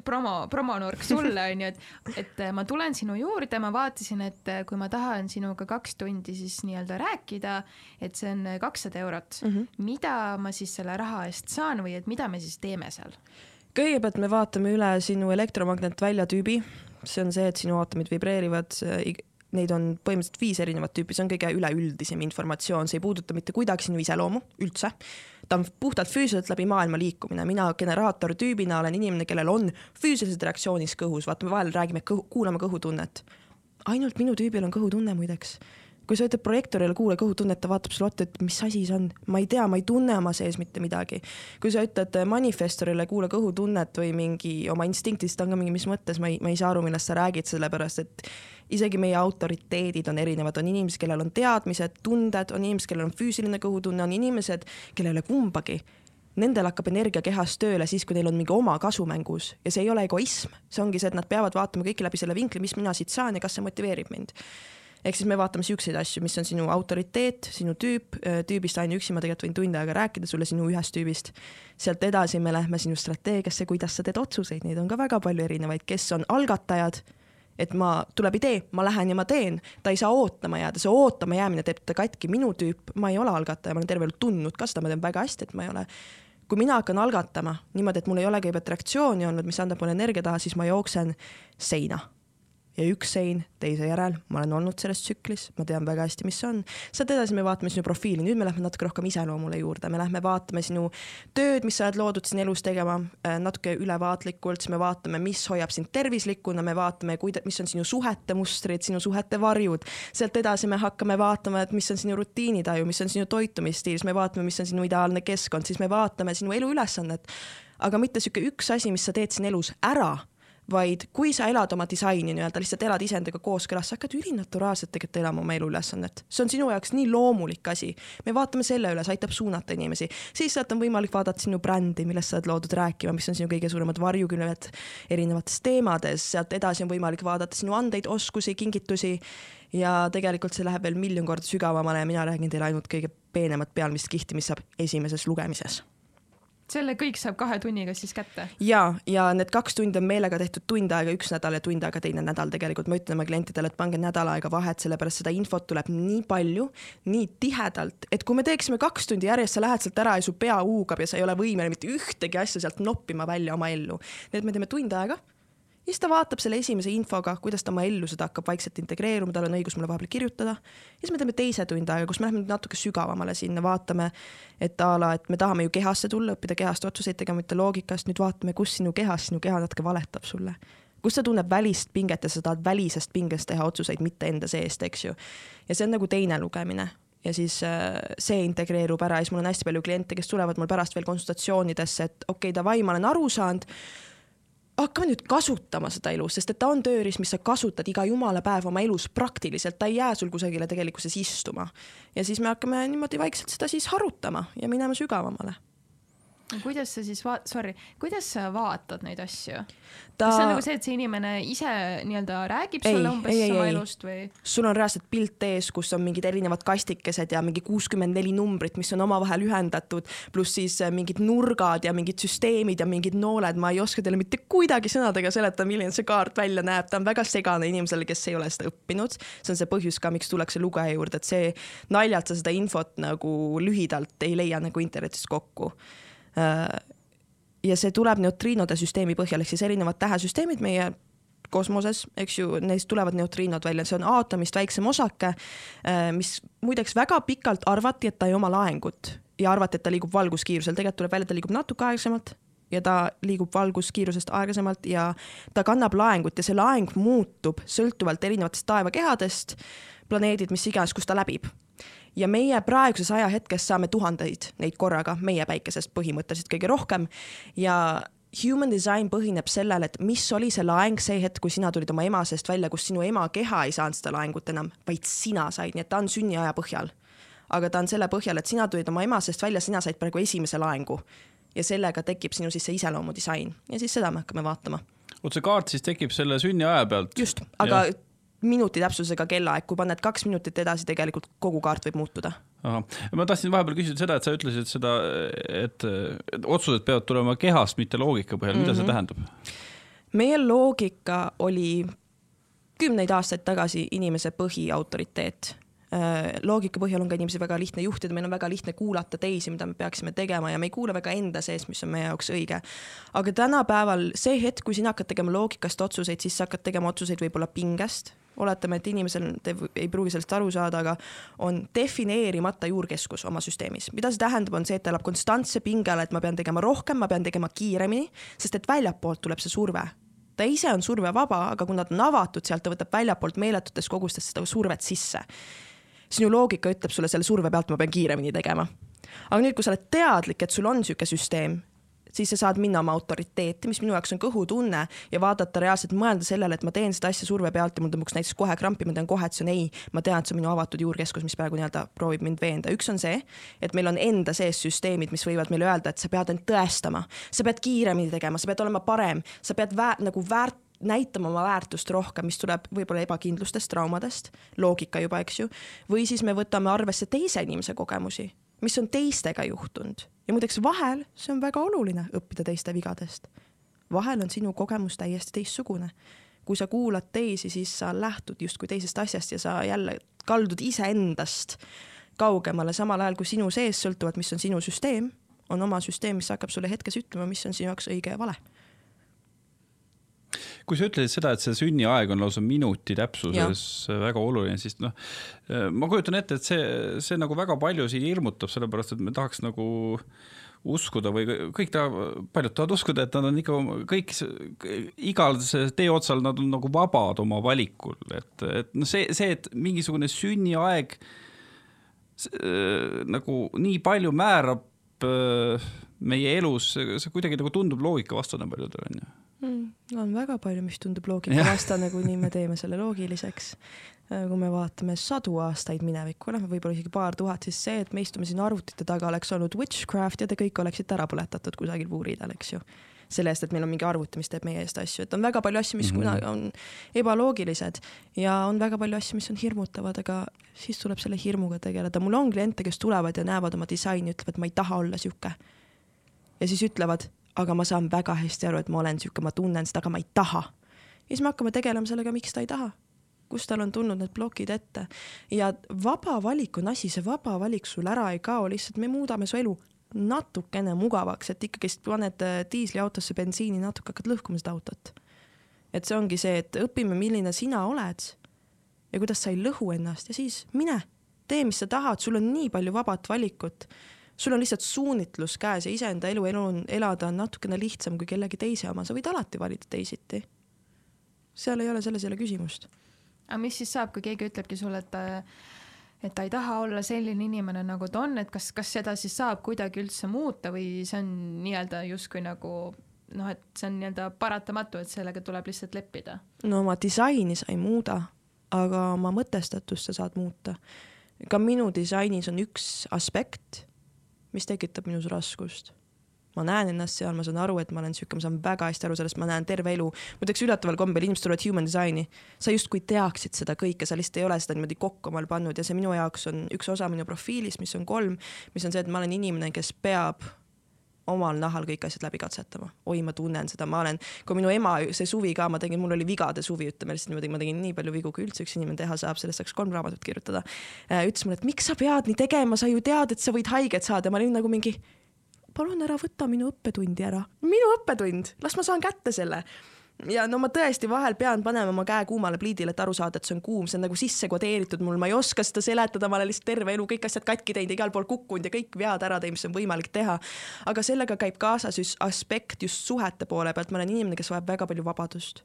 [SPEAKER 2] promo, promonurk sulle on ju, et, et ma tulen sinu juurde, ma vaatasin, et kui ma tahan sinuga kaks tundi siis nii-öelda rääkida, et see on kakssada eurot mm. -hmm. mida ma siis selle raha eest saan või et mida me siis teeme seal?
[SPEAKER 3] kõigepealt me vaatame üle sinu elektromagnetvälja tüübi, see on see, et sinu aatomid vibreerivad neid on põhimõtteliselt viis erinevat tüüpi, see on kõige üleüldisem informatsioon, see ei puuduta mitte kuidagi sinu iseloomu üldse. ta on puhtalt füüsiliselt läbi maailma liikumine, mina generaatortüübina olen inimene, kellel on füüsilised reaktsioonid kõhus, vaata me vahel räägime kõhu, kuulame kõhutunnet. ainult minu tüübil on kõhutunne muideks kui sa ütled projektoorile kuule kõhutunnet, ta vaatab sulle otsa, et mis asi see on, ma ei tea, ma ei tunne oma sees mitte midagi. kui sa ütled manifestorile kuule kõhutunnet või mingi oma instinktist, ta on ka mingi, mis mõttes, ma ei, ma ei saa aru, millest sa räägid, sellepärast et isegi meie autoriteedid on erinevad, on inimesed, kellel on teadmised, tunded, on inimesed, kellel on füüsiline kõhutunne, on inimesed, kellel ei ole kumbagi. Nendel hakkab energia kehas tööle siis, kui neil on mingi oma kasu mängus. Ja see ei ole egoism, see ongi see, et nad peavad vaatama kõike läbi selle vinkli, mis mina siit saan ja kas see motiveerib mind ehk siis me vaatame siukseid asju, mis on sinu autoriteet, sinu tüüp, tüübist ainuüksi ma tegelikult võin tund aega rääkida sulle sinu ühest tüübist. sealt edasi me lähme sinu strateegiasse, kuidas sa teed otsuseid, neid on ka väga palju erinevaid, kes on algatajad? Et ma, tuleb idee, ma lähen ja ma teen, ta ei saa ootama jääda, see ootama jäämine teeb ta katki, minu tüüp, ma ei ole algataja, ma olen terve elu tundnud ka seda, ma tean väga hästi, et ma ei ole. kui mina hakkan algatama niimoodi, et mul ei ole kõigepealt reaktsiooni olnud, mis andab mulle energia taha, siis ma jooksen seina ja üks sein teise järel, ma olen olnud selles tsüklis, ma tean väga hästi, mis see on. sealt edasi me vaatame sinu profiili, nüüd me lähme natuke rohkem iseloomule juurde, me lähme vaatame sinu tööd, mis sa oled loodud siin elus tegema äh, natuke ülevaatlikult, siis me vaatame, mis hoiab sind tervislikuna, me vaatame, kuida-, mis on sinu suhete mustrid, sinu suhete varjud. sealt edasi me hakkame vaatama, et mis on sinu rutiinitaju, mis on sinu toitumisstiil, siis me vaatame, mis on sinu ideaalne keskkond, siis me vaatame sinu eluülesannet. aga mitte sihuke üks asi, mis sa teed siin elus ära vaid kui sa elad oma disaini nii-öelda, lihtsalt elad iseendaga kooskõlas, sa hakkad ülinaturaalselt tegelikult elama oma eluülesannet. see on sinu jaoks nii loomulik asi. me vaatame selle üle, see aitab suunata inimesi. siis sealt on võimalik vaadata sinu brändi, millest sa oled loodud rääkima, mis on sinu kõige suuremad varjukülved erinevates teemades, sealt edasi on võimalik vaadata sinu andeid, oskusi, kingitusi ja tegelikult see läheb veel miljon korda sügavamale ja mina räägin teile ainult kõige peenemat pealmist kihti, mis saab esimeses lugemises
[SPEAKER 2] selle kõik saab kahe tunniga siis kätte?
[SPEAKER 3] ja, ja need kaks tundi on meelega tehtud tund aega üks nädal ja tund aega teine nädal tegelikult. ma ütlen oma klientidele, et pange nädal aega vahet, sellepärast seda infot tuleb nii palju, nii tihedalt, et kui me teeksime kaks tundi järjest, sa lähed sealt ära ja su pea huugab ja sa ei ole võimeline mitte ühtegi asja sealt noppima välja oma ellu. nii et me teeme tund aega ja siis ta vaatab selle esimese infoga, kuidas ta oma ellu seda hakkab vaikselt integreeruma, tal on õigus mulle vahepeal kirjutada. ja siis me teeme teise tund aega, kus me läheme natuke sügavamale sinna, vaatame, et a la, et me tahame ju kehasse tulla, õppida kehast otsuseid tegema, mitte loogikast, nüüd vaatame, kus sinu kehas, sinu keha natuke valetab sulle kus ta tunneb välist pinget ja sa tahad välisest pingest teha otsuseid, mitte enda seest, eks ju. ja see on nagu teine lugemine ja siis äh, see integreerub ära ja siis mul on hästi palju kliente, kes tulevad mul pärast veel konsultatsioonidesse, et okei okay,, davai, ma olen aru saanud hakkame nüüd kasutama seda elus, sest et ta on tööriist, mis sa kasutad iga jumala päev oma elus praktiliselt, ta ei jää sul kusagile tegelikkuses istuma. ja siis me hakkame niimoodi vaikselt seda siis harutama ja minema sügavamale
[SPEAKER 2] kuidas sa siis vaat-, sorry, kuidas sa vaatad neid asju? Ta... kas see on nagu see, et see inimene ise nii-öelda räägib ei, sulle umbes ei, oma ei, elust või?
[SPEAKER 3] sul on reaalselt pilt ees, kus on mingid erinevad kastikesed ja mingi kuuskümmend neli numbrit, mis on omavahel ühendatud, pluss siis äh, mingid nurgad ja mingid süsteemid ja mingid nooled, ma ei oska teile mitte kuidagi sõnadega seletada, milline see kaart välja näeb, ta on väga segane inimesele, kes ei ole seda õppinud. see on see põhjus ka, miks tullakse lugeja juurde, et see naljalt sa seda infot nagu lühidalt ei leia nagu internetist kokku ja see tuleb neutriinode süsteemi põhjal, ehk siis erinevad tähesüsteemid meie kosmoses, eks ju, neist tulevad neutriinod välja, see on aatomist väiksem osake, äh, mis muideks väga pikalt arvati, et ta ei oma laengut ja arvati, et ta liigub valguskiirusel, tegelikult tuleb välja, ta liigub natuke aeglasemalt ja ta liigub valguskiirusest aeglasemalt ja ta kannab laengut ja see laeng muutub sõltuvalt erinevatest taevakehadest, planeedid, mis iganes, kus ta läbib ja meie praeguses ajahetkes saame tuhandeid neid korraga meie päikesest põhimõtteliselt kõige rohkem ja human design põhineb sellel, et mis oli see laeng see hetk, kui sina tulid oma ema seest välja, kus sinu ema keha ei saanud seda laengut enam, vaid sina said, nii et ta on sünniaja põhjal. aga ta on selle põhjal, et sina tulid oma ema seest välja, sina said praegu esimese laengu ja sellega tekib sinu siis see iseloomudisain ja siis seda me hakkame vaatama.
[SPEAKER 1] vot see kaart siis tekib selle sünniaja pealt.
[SPEAKER 3] just, aga ja. Minuti täpsusega kellaaeg, kui paned kaks minutit edasi, tegelikult kogu kaart võib muutuda
[SPEAKER 1] ma tahtsin vahepeal küsida seda, et sa ütlesid seda, et, et otsused peavad tulema kehast, mitte loogika põhjal, mida mm -hmm. see mhm. tähendab?
[SPEAKER 3] meie loogika oli kümneid aastaid tagasi inimese põhiautoriteet. Äh, loogika põhjal on ka inimesi väga lihtne juhtida, meil on väga lihtne kuulata teisi, mida me peaksime tegema ja me ei kuule väga enda sees, mis on meie jaoks õige. aga tänapäeval see hetk, kui sina hakkad tegema loogikast otsuseid, siis sa hakkad tegema otsuseid võib-olla pingest oletame, et inimesel, te ei pruugi sellest aru saada, aga on defineerimata juurkeskus oma süsteemis. mida see tähendab, on see, et ta elab konstantse pinge all, et ma pean tegema rohkem, ma pean tegema kiiremini, sest et väljapoolt tuleb see surve ta ise on survevaba, aga kuna ta on avatud, sealt ta võtab väljapoolt meeletutes kogustes seda survet sisse. sinu loogika ütleb sulle selle surve pealt, ma pean kiiremini tegema. aga nüüd, kui sa oled teadlik, et sul on niisugune süsteem, siis sa saad minna oma autoriteeti, mis minu jaoks on kõhutunne ja vaadata reaalselt, mõelda sellele, et ma teen seda asja surve pealt ja mul tõmbuks näiteks kohe krampi, ma tean kohe, et see on ei, ma tean, et see on minu avatud juurkeskus, mis praegu nii-öelda proovib mind veenda. üks on see, et meil on enda sees süsteemid, mis võivad meile öelda, et sa pead end tõestama, sa pead kiiremini tegema, sa pead olema parem, sa pead vä nagu väärt näitama oma väärtust rohkem, mis tuleb võib-olla ebakindlustest, traumadest, loogika juba, eks ju, või siis me võtame arvesse teise inimese kogemusi mis on teistega juhtunud ja muideks vahel see on väga oluline õppida teiste vigadest. vahel on sinu kogemus täiesti teistsugune. kui sa kuulad teisi, siis sa lähtud justkui teisest asjast ja sa jälle kaldud iseendast kaugemale, samal ajal kui sinu sees sõltuvalt, mis on sinu süsteem, on oma süsteem, mis hakkab sulle hetkes ütlema, mis on sinu jaoks õige ja vale
[SPEAKER 1] kui sa ütlesid seda, et see sünniaeg on lausa minuti täpsuses ja. väga oluline, siis noh, ma kujutan ette, et see, see nagu väga paljusid hirmutab, sellepärast et me tahaks nagu uskuda või kõik tahavad, paljud tahavad uskuda, et nad on ikka kõik, igal tee otsal nad on nagu vabad oma valikul, et, et noh, see, see, et mingisugune sünniaeg nagu nii palju määrab meie elus, see kuidagi nagu tundub loogikavastane paljudele onju
[SPEAKER 3] mm,? on väga palju, mis tundub loogikavastane, kuni me teeme selle loogiliseks. Äh, kui me vaatame sadu aastaid minevikku, noh, võib-olla isegi paar tuhat, siis see, et me istume siin arvutite taga, oleks olnud witchcraft ja te kõik oleksite ära põletatud kusagil puuriidal, eks ju selle eest, et meil on mingi arvuti, mis teeb meie eest asju, et on väga palju asju, mis mm -hmm. kunagi on ebaloogilised ja on väga palju asju, mis on hirmutavad, aga siis tuleb selle hirmuga tegeleda. mul on kliente, kes tulevad ja näevad oma disaini, ütlevad, ma ei taha olla sihuke. ja siis ütlevad, aga ma saan väga hästi aru, et ma olen sihuke, ma tunnen seda, aga ma ei taha. ja siis me hakkame tegelema sellega, miks ta ei taha kust tal on tulnud need plokid ette ja vaba valik on asi, see vaba valik sul ära ei kao, lihtsalt me muudame su elu natukene mugavaks, et ikkagist paned äh, diisliautosse bensiini, natuke hakkad lõhkuma seda autot. et see ongi see, et õpime, milline sina oled ja kuidas sa ei lõhu ennast ja siis mine, tee, mis sa tahad, sul on nii palju vabat valikut sul on lihtsalt suunitlus käes ja iseenda elu, elu on, elada on natukene lihtsam kui kellegi teise oma, sa võid alati valida teisiti. seal ei ole, selles ei ole küsimust.
[SPEAKER 2] aga mis siis saab, kui keegi ütlebki sulle, et et ta ei taha olla selline inimene, nagu ta on, et kas, kas seda siis saab kuidagi üldse muuta või see on nii-öelda justkui nagu noh, et see on nii-öelda paratamatu, et sellega tuleb lihtsalt leppida?
[SPEAKER 3] no oma disaini sa ei muuda, aga oma mõtestatust sa saad muuta. ka minu disainis on üks aspekt mis tekitab minus raskust. ma näen ennast seal, ma saan aru, et ma olen sihuke, ma saan väga hästi aru sellest, ma näen terve elu. muideks üllataval kombel inimesed tulevad human design'i, sa justkui teaksid seda kõike, sa lihtsalt ei ole seda niimoodi kokku omal pannud ja see minu jaoks on üks osa minu profiilist, mis on kolm, mis on see, et ma olen inimene, kes peab omal nahal kõik asjad läbi katsetama. oi, ma tunnen seda, ma olen, kui minu ema, see suvi ka, ma tegin, mul oli vigade suvi, ütleme lihtsalt niimoodi, ma tegin nii palju vigu, kui üldse üks inimene teha saab, sellest saaks kolm raamatut kirjutada. Äh, ütles mulle, et miks sa pead nii tegema, sa ju tead, et sa võid haiget saada, ma olin nagu mingi, palun ära võta minu õppetundi ära, minu õppetund, las ma saan kätte selle ja no ma tõesti vahel pean panema oma käe kuumale pliidile, et aru saada, et see on kuum, see on nagu sisse kodeeritud mul, ma ei oska seda seletada, ma olen lihtsalt terve elu kõik asjad katki teinud, igal pool kukkunud ja kõik vead ära teinud, mis on võimalik teha. aga sellega käib kaasas just aspekt just suhete poole pealt, ma olen inimene, kes vajab väga palju vabadust.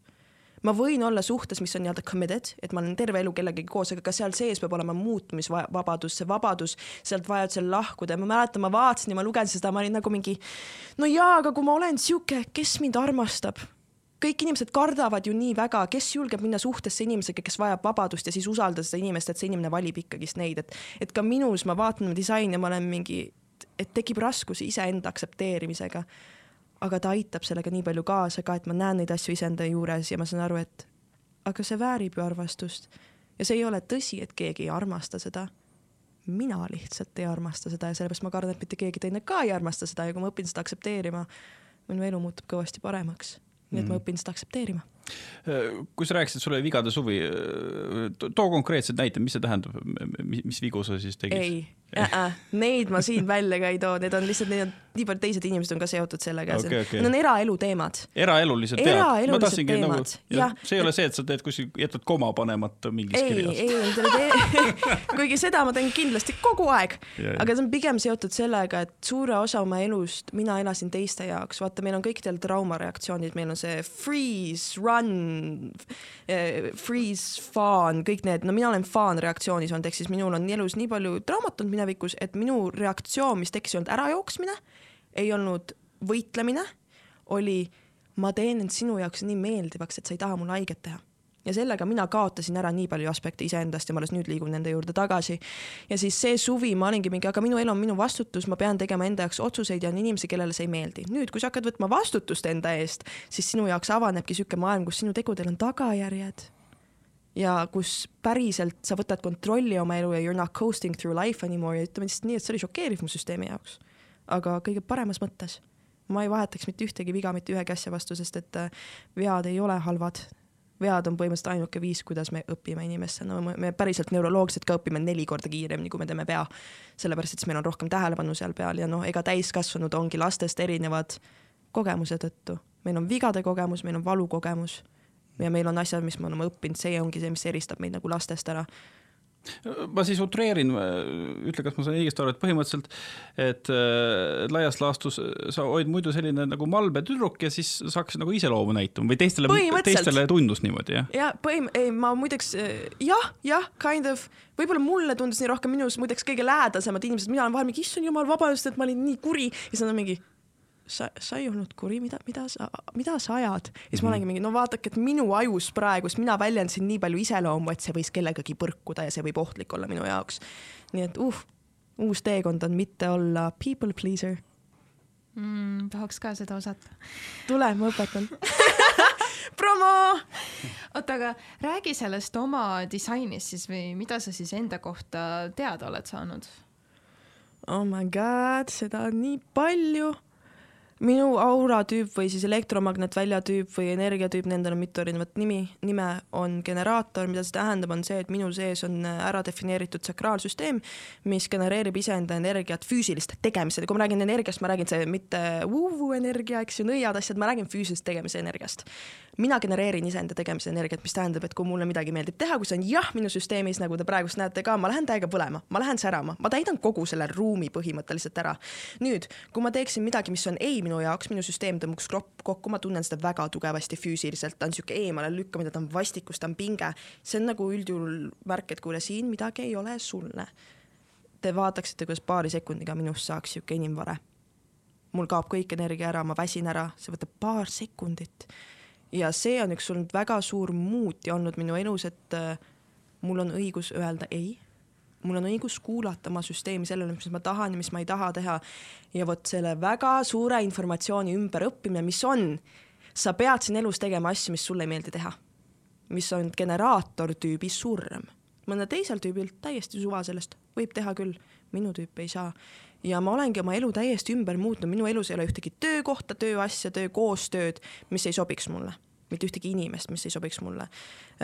[SPEAKER 3] Ma võin olla suhtes, mis on nii-öelda committed, et ma olen terve elu kellegagi koos, aga ka seal sees peab olema muutumisvabadus, see vabadus sealt vajadusel lahkuda. Ja ma mäletan, ma vaatasin ja ma lugesin seda, ma olin nagu mingi no jaa, aga kui ma olen sihuke, kes mind armastab kõik inimesed kardavad ju nii väga, kes julgeb minna suhtesse inimesega, kes vajab vabadust ja siis usaldada seda inimest, et see inimene valib ikkagist neid, et, et ka minus ma vaatan disaini ja ma olen mingi, et tekib raskusi iseenda aktsepteerimisega aga ta aitab sellega nii palju kaasa ka, et ma näen neid asju iseenda juures ja ma saan aru, et aga see väärib ju armastust. ja see ei ole tõsi, et keegi ei armasta seda. mina lihtsalt ei armasta seda ja sellepärast ma kardan, et mitte keegi teine ka ei armasta seda ja kui ma õpin seda aktsepteerima, minu elu muutub kõvasti paremaks. Nii et mm. ma õpin seda aktsepteerima
[SPEAKER 1] kui sa rääkisid, sul oli vigade suvi, too konkreetsed näited, mis see tähendab, mis vigu sa siis tegid?
[SPEAKER 3] ei äh, äh, neid ma siin välja ka ei too, need on lihtsalt, need on nii paljud teised inimesed on ka seotud sellega okay,, okay. need on eraelu teemad.
[SPEAKER 1] eraelulised teemad?
[SPEAKER 3] eraelulised teemad nagu,, jah.
[SPEAKER 1] see ei ole see, et sa teed kuskil, jätad koma panemata mingis
[SPEAKER 3] ei,
[SPEAKER 1] kirjas?
[SPEAKER 3] ei, ei, <laughs> kuigi seda ma teen kindlasti kogu aeg, aga see on pigem seotud sellega, et suure osa oma elust mina elasin teiste jaoks, vaata, meil on kõikidel traumareaktsioonid, meil on see freeze, run, eh, freeze, fawn, kõik need, no mina olen fawn reaktsioonis olnud, ehk siis minul on elus nii palju traumat olnud minevikus, et minu reaktsioon, mis tekkis, ei olnud ärajooksmine, ei olnud võitlemine, oli ma teen end sinu jaoks nii meeldivaks, et sa ei taha mulle haiget teha ja sellega mina kaotasin ära nii palju aspekte iseendast ja ma alles nüüd liigun nende juurde tagasi. ja siis see suvi ma olingi mingi, aga minu elu on minu vastutus, ma pean tegema enda jaoks otsuseid ja on inimesi, kellele see ei meeldi. nüüd, kui sa hakkad võtma vastutust enda eest, siis sinu jaoks avanebki niisugune maailm, kus sinu tegudel on tagajärjed ja kus päriselt sa võtad kontrolli oma elu ja you are not coasting through life anymore ja ütleme lihtsalt nii, et see oli šokeeriv mu süsteemi jaoks. aga kõige paremas mõttes. ma ei vahetaks mitte ühtegi viga mitte ühegi asja vastu, sest et äh, vead ei ole halvad. Vead on põhimõtteliselt ainuke viis, kuidas me õpime inimestena no,, me päriselt neuroloogiliselt ka õpime neli korda kiiremini, kui me teeme pea. sellepärast, et siis meil on rohkem tähelepanu seal peal ja noh, ega täiskasvanud ongi lastest erinevad kogemuse tõttu. meil on vigade kogemus, meil on valukogemus ja meil on asjad, mis me oleme õppinud, see ongi see, mis eristab meid nagu lastest ära
[SPEAKER 1] ma siis utreerin, ütle, kas ma sain õigesti aru, et põhimõtteliselt, et äh, laias laastus sa olid muidu selline nagu malbe tüdruk ja siis sa hakkasid nagu iseloomu näitama või teistele, teistele tundus niimoodi, jah?
[SPEAKER 3] ja põhim-, ei ma muideks jah, jah, kind of, võib-olla mulle tundus nii rohkem minus muideks kõige lähedasemad inimesed, mina olen vahel mingi, issand jumal, vabandust, et ma olin nii kuri. Ja siis nad on mingi sa, sa ei olnud kuri, mida, mida sa, mida sa ajad? ja siis mm -hmm. ma mhm. olengi mingi, no vaadake, et minu ajus praegu, sest mina väljendasin nii palju iseloomu, et see võis kellegagi põrkuda ja see võib ohtlik olla minu jaoks. nii et uh, uus teekond on mitte olla people pleaser
[SPEAKER 2] mm,. tahaks ka seda osata.
[SPEAKER 3] tule, ma õpetan <laughs> promo!
[SPEAKER 2] oota, aga räägi sellest oma disainist siis või mida sa siis enda kohta teada oled saanud?
[SPEAKER 3] oh my god, seda on nii palju minu aura tüüp või siis elektromagnetvälja tüüp või energiatüüp, nendel on mitu erinevat nimi, nime on generaator, mida see tähendab, on see, et minu sees on ära defineeritud sakraalsüsteem, mis genereerib iseenda energiat füüsilist tegemisel, kui ma räägin energiast, ma räägin see mitte vuu-vuu energia, eks ju, nõiad asjad, ma räägin füüsilisest tegemise energiast mina genereerin iseenda tegemise energiat, mis tähendab, et kui mulle midagi meeldib teha, kui see on jah minu süsteemis, nagu te praegust näete ka, ma lähen täiega põlema, ma lähen särama, ma täidan kogu selle ruumi põhimõtteliselt ära. nüüd, kui ma teeksin midagi, mis on ei minu jaoks, minu süsteem tõmbuks kokku, ma tunnen seda väga tugevasti füüsiliselt, ta on sihuke eemale lükkamine, ta on vastikus, ta on pinge. see on nagu üldjuhul märk, et kuule, siin midagi ei ole sulle. Te vaataksite, kuidas paari sekundiga minust saaks sihuke inimvare mul kaob kõik energia ära, ma väsin ära, see võtab paar sekundit ja see on üks olnud väga suur muuti olnud minu elus, et äh, mul on õigus öelda ei. Mul on õigus kuulata oma süsteemi sellele, mis ma tahan ja mis ma ei taha teha. ja vot selle väga suure informatsiooni ümberõppimine, mis on, sa pead siin elus tegema asju, mis sulle ei meeldi teha. mis on generaatortüübi surm. mõnel teisel tüübil täiesti suva sellest, võib teha küll, minu tüüp ei saa ja ma olengi oma elu täiesti ümber muutnud, minu elus ei ole ühtegi töökohta, tööasja, töö koostööd, mis ei sobiks mulle, mitte ühtegi inimest, mis ei sobiks mulle.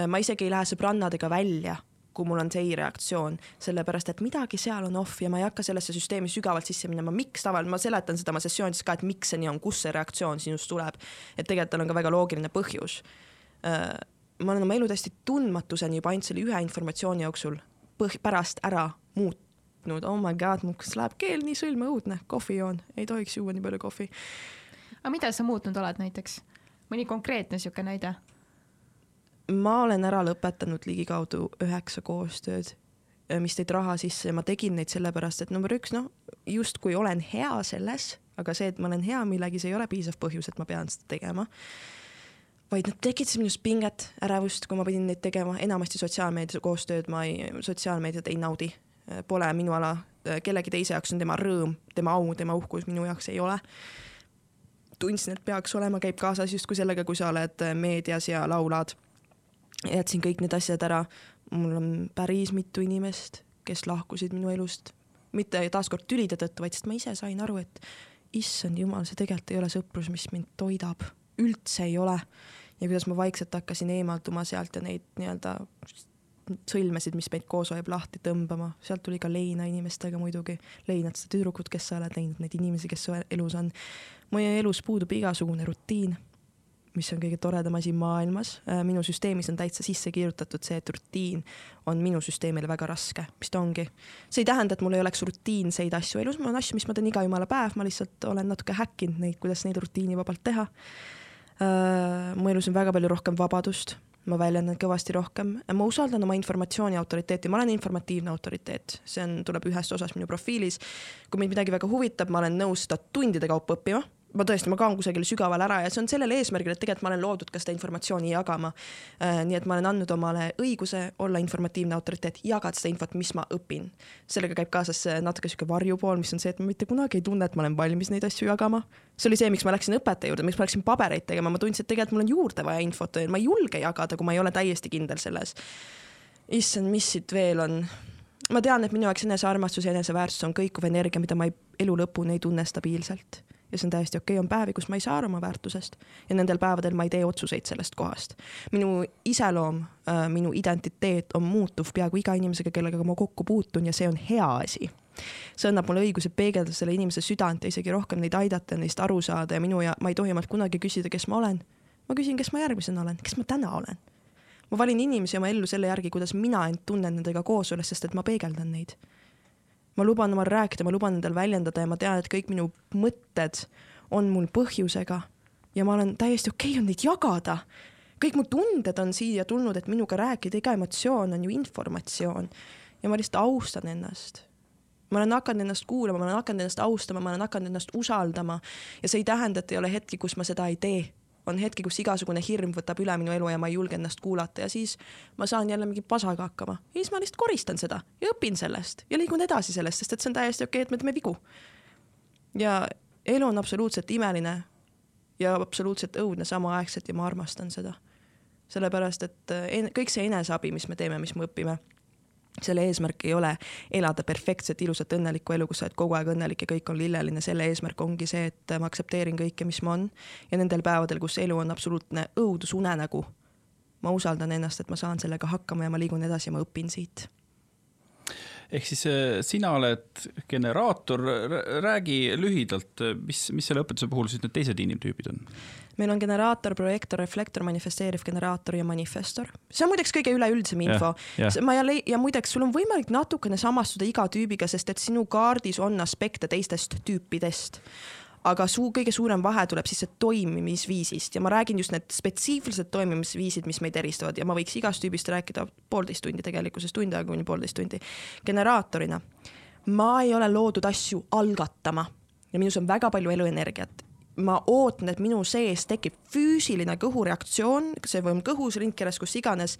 [SPEAKER 3] Ma isegi ei lähe sõbrannadega välja, kui mul on see ei-reaktsioon, sellepärast et midagi seal on off ja ma ei hakka sellesse süsteemi sügavalt sisse minema, miks tavaliselt, ma seletan seda oma sessioonides ka, et miks see nii on, kust see reaktsioon sinust tuleb. et tegelikult tal on ka väga loogiline põhjus. Äh, ma olen oma elu täiesti tundmatuseni juba ainult selle ühe informatsiooni jooksul põh-, pärast ära muutnud oh my god, mul läheb keel nii sõlme õudne, kohvi joon, ei tohiks juua nii palju kohvi.
[SPEAKER 2] aga mida sa muutnud oled näiteks? mõni konkreetne sihuke näide
[SPEAKER 3] ma olen ära lõpetanud ligikaudu üheksa koostööd, mis tõid raha sisse ja ma tegin neid sellepärast, et number üks, noh, justkui olen hea selles, aga see, et ma olen hea millegi, see ei ole piisav põhjus, et ma pean seda tegema. vaid nad tekitasid minus pinget, ärevust, kui ma pidin neid tegema, enamasti sotsiaalmeedia koostööd ma ei, sotsiaalmeediat ei naudi. Pole minu ala, kellegi teise jaoks on tema rõõm, tema au, tema uhkus, minu jaoks ei ole tundsin, et peaks olema, käib kaasas justkui sellega, kui sa oled meedias ja laulad. Jätsin kõik need asjad ära. mul on päris mitu inimest, kes lahkusid minu elust, mitte taaskord tülide tõttu, vaid sest ma ise sain aru, et issand jumal, see tegelikult ei ole sõprus, mis mind toidab, üldse ei ole. ja kuidas ma vaikselt hakkasin eemalduma sealt ja neid nii-öelda sõlmesid, mis meid koos hoiab lahti tõmbama, sealt tuli ka leina inimestega muidugi, leinad seda tüdrukut, kes sa oled leidnud, neid inimesi, kes su elus on. Meie elus puudub igasugune rutiin, mis on kõige toredam asi maailmas. Äh, minu süsteemis on täitsa sisse kirjutatud see, et rutiin on minu süsteemile väga raske, mis ta ongi. see ei tähenda, et mul ei oleks rutiinseid asju elus, mul on asju, mis ma teen iga jumala päev, ma lihtsalt olen natuke häkkinud neid, kuidas neid rutiinivabalt teha. Äh, mu elus on väga palju rohkem vabadust ma väljendan kõvasti rohkem, ma usaldan oma informatsiooni autoriteeti, ma olen informatiivne autoriteet, see on, tuleb ühest osast minu profiilis. kui mind midagi väga huvitab, ma olen nõus seda tundide kaupa õppima ma tõesti, ma kaon kusagile sügavale ära ja see on sellel eesmärgil, et tegelikult ma olen loodud ka seda informatsiooni jagama äh,. nii et ma olen andnud omale õiguse olla informatiivne autoriteet, jagada seda infot, mis ma õpin. sellega käib kaasas natuke sihuke varjupool, mis on see, et ma mitte kunagi ei tunne, et ma olen valmis neid asju jagama. see oli see, miks ma läksin õpetaja juurde, miks ma läksin pabereid tegema, ma tundsin, et tegelikult mul on juurde vaja infot, ma ei julge jagada, kui ma ei ole täiesti kindel selles. issand, mis siit veel on ma tean, et minu jaoks enesearmastus ja eneseväärtus on kõikuv energia, mida ma ei, elu lõpuni ei tunne stabiilselt ja see on täiesti okei okay., on päevi, kus ma ei saa aru oma väärtusest ja nendel päevadel ma ei tee otsuseid sellest kohast. minu iseloom äh,, minu identiteet on muutuv peaaegu iga inimesega, kellega ma kokku puutun ja see on hea asi see annab mulle õiguse peegeldada selle inimese südant ja isegi rohkem neid aidata, neist aru saada ja minu ja ma ei tohi omalt kunagi küsida, kes ma olen. ma küsin, kes ma järgmisena olen, kes ma täna olen. ma valin inimesi oma ellu selle järgi, kuidas mina end tunnen nendega koos olles, sest et ma peegeldan neid ma luban omal rääkida, ma luban endal väljendada ja ma tean, et kõik minu mõtted on mul põhjusega ja ma olen täiesti okei okay on neid jagada. kõik mu tunded on siia tulnud, et minuga rääkida, iga emotsioon on ju informatsioon. Ja ma lihtsalt austan ennast. Ma olen hakanud ennast kuulama, ma olen hakanud ennast austama, ma olen hakanud ennast usaldama. Ja see ei tähenda, et ei ole hetki, kus ma seda ei tee on hetki, kus igasugune hirm võtab üle minu elu ja ma ei julge ennast kuulata ja siis ma saan jälle mingi pasaga hakkama. ja siis ma lihtsalt koristan seda ja õpin sellest ja liigun edasi sellest, sest et see on täiesti okei okay,, et me teeme vigu. ja elu on absoluutselt imeline ja absoluutselt õudne samaaegselt ja ma armastan seda. sellepärast, et kõik see eneseabi, mis me teeme, mis me õpime selle eesmärk ei ole elada perfektset, ilusat, õnnelikku elu, kus sa oled kogu aeg õnnelik ja kõik on lilleline, selle eesmärk ongi see, et ma aktsepteerin kõike, mis ma on. ja nendel päevadel, kus elu on absoluutne õudusunenägu, ma usaldan ennast, et ma saan sellega hakkama ja ma liigun edasi ja ma õpin siit
[SPEAKER 1] ehk siis äh, sina oled generaator, räägi lühidalt, mis, mis selle õpetuse puhul siis need teised inimtüübid on?
[SPEAKER 3] meil on generaator, projektor, reflektor, manifesteeriv generaator ja manifestor. see on muideks kõige üleüldisem info. ma ja, ja muideks sul on võimalik natukene samastuda iga tüübiga, sest et sinu kaardis on aspekte teistest tüüpidest aga suu kõige suurem vahe tuleb siis see toimimisviisist ja ma räägin just need spetsiifilised toimimisviisid, mis meid eristavad ja ma võiks igast tüübist rääkida poolteist tundi tegelikkuses, tund aega kuni poolteist tundi. generaatorina ma ei ole loodud asju algatama ja minus on väga palju eluenergiat ma ootan, et minu sees tekib füüsiline kõhureaktsioon, see või kõhus, rindkeres, kus iganes,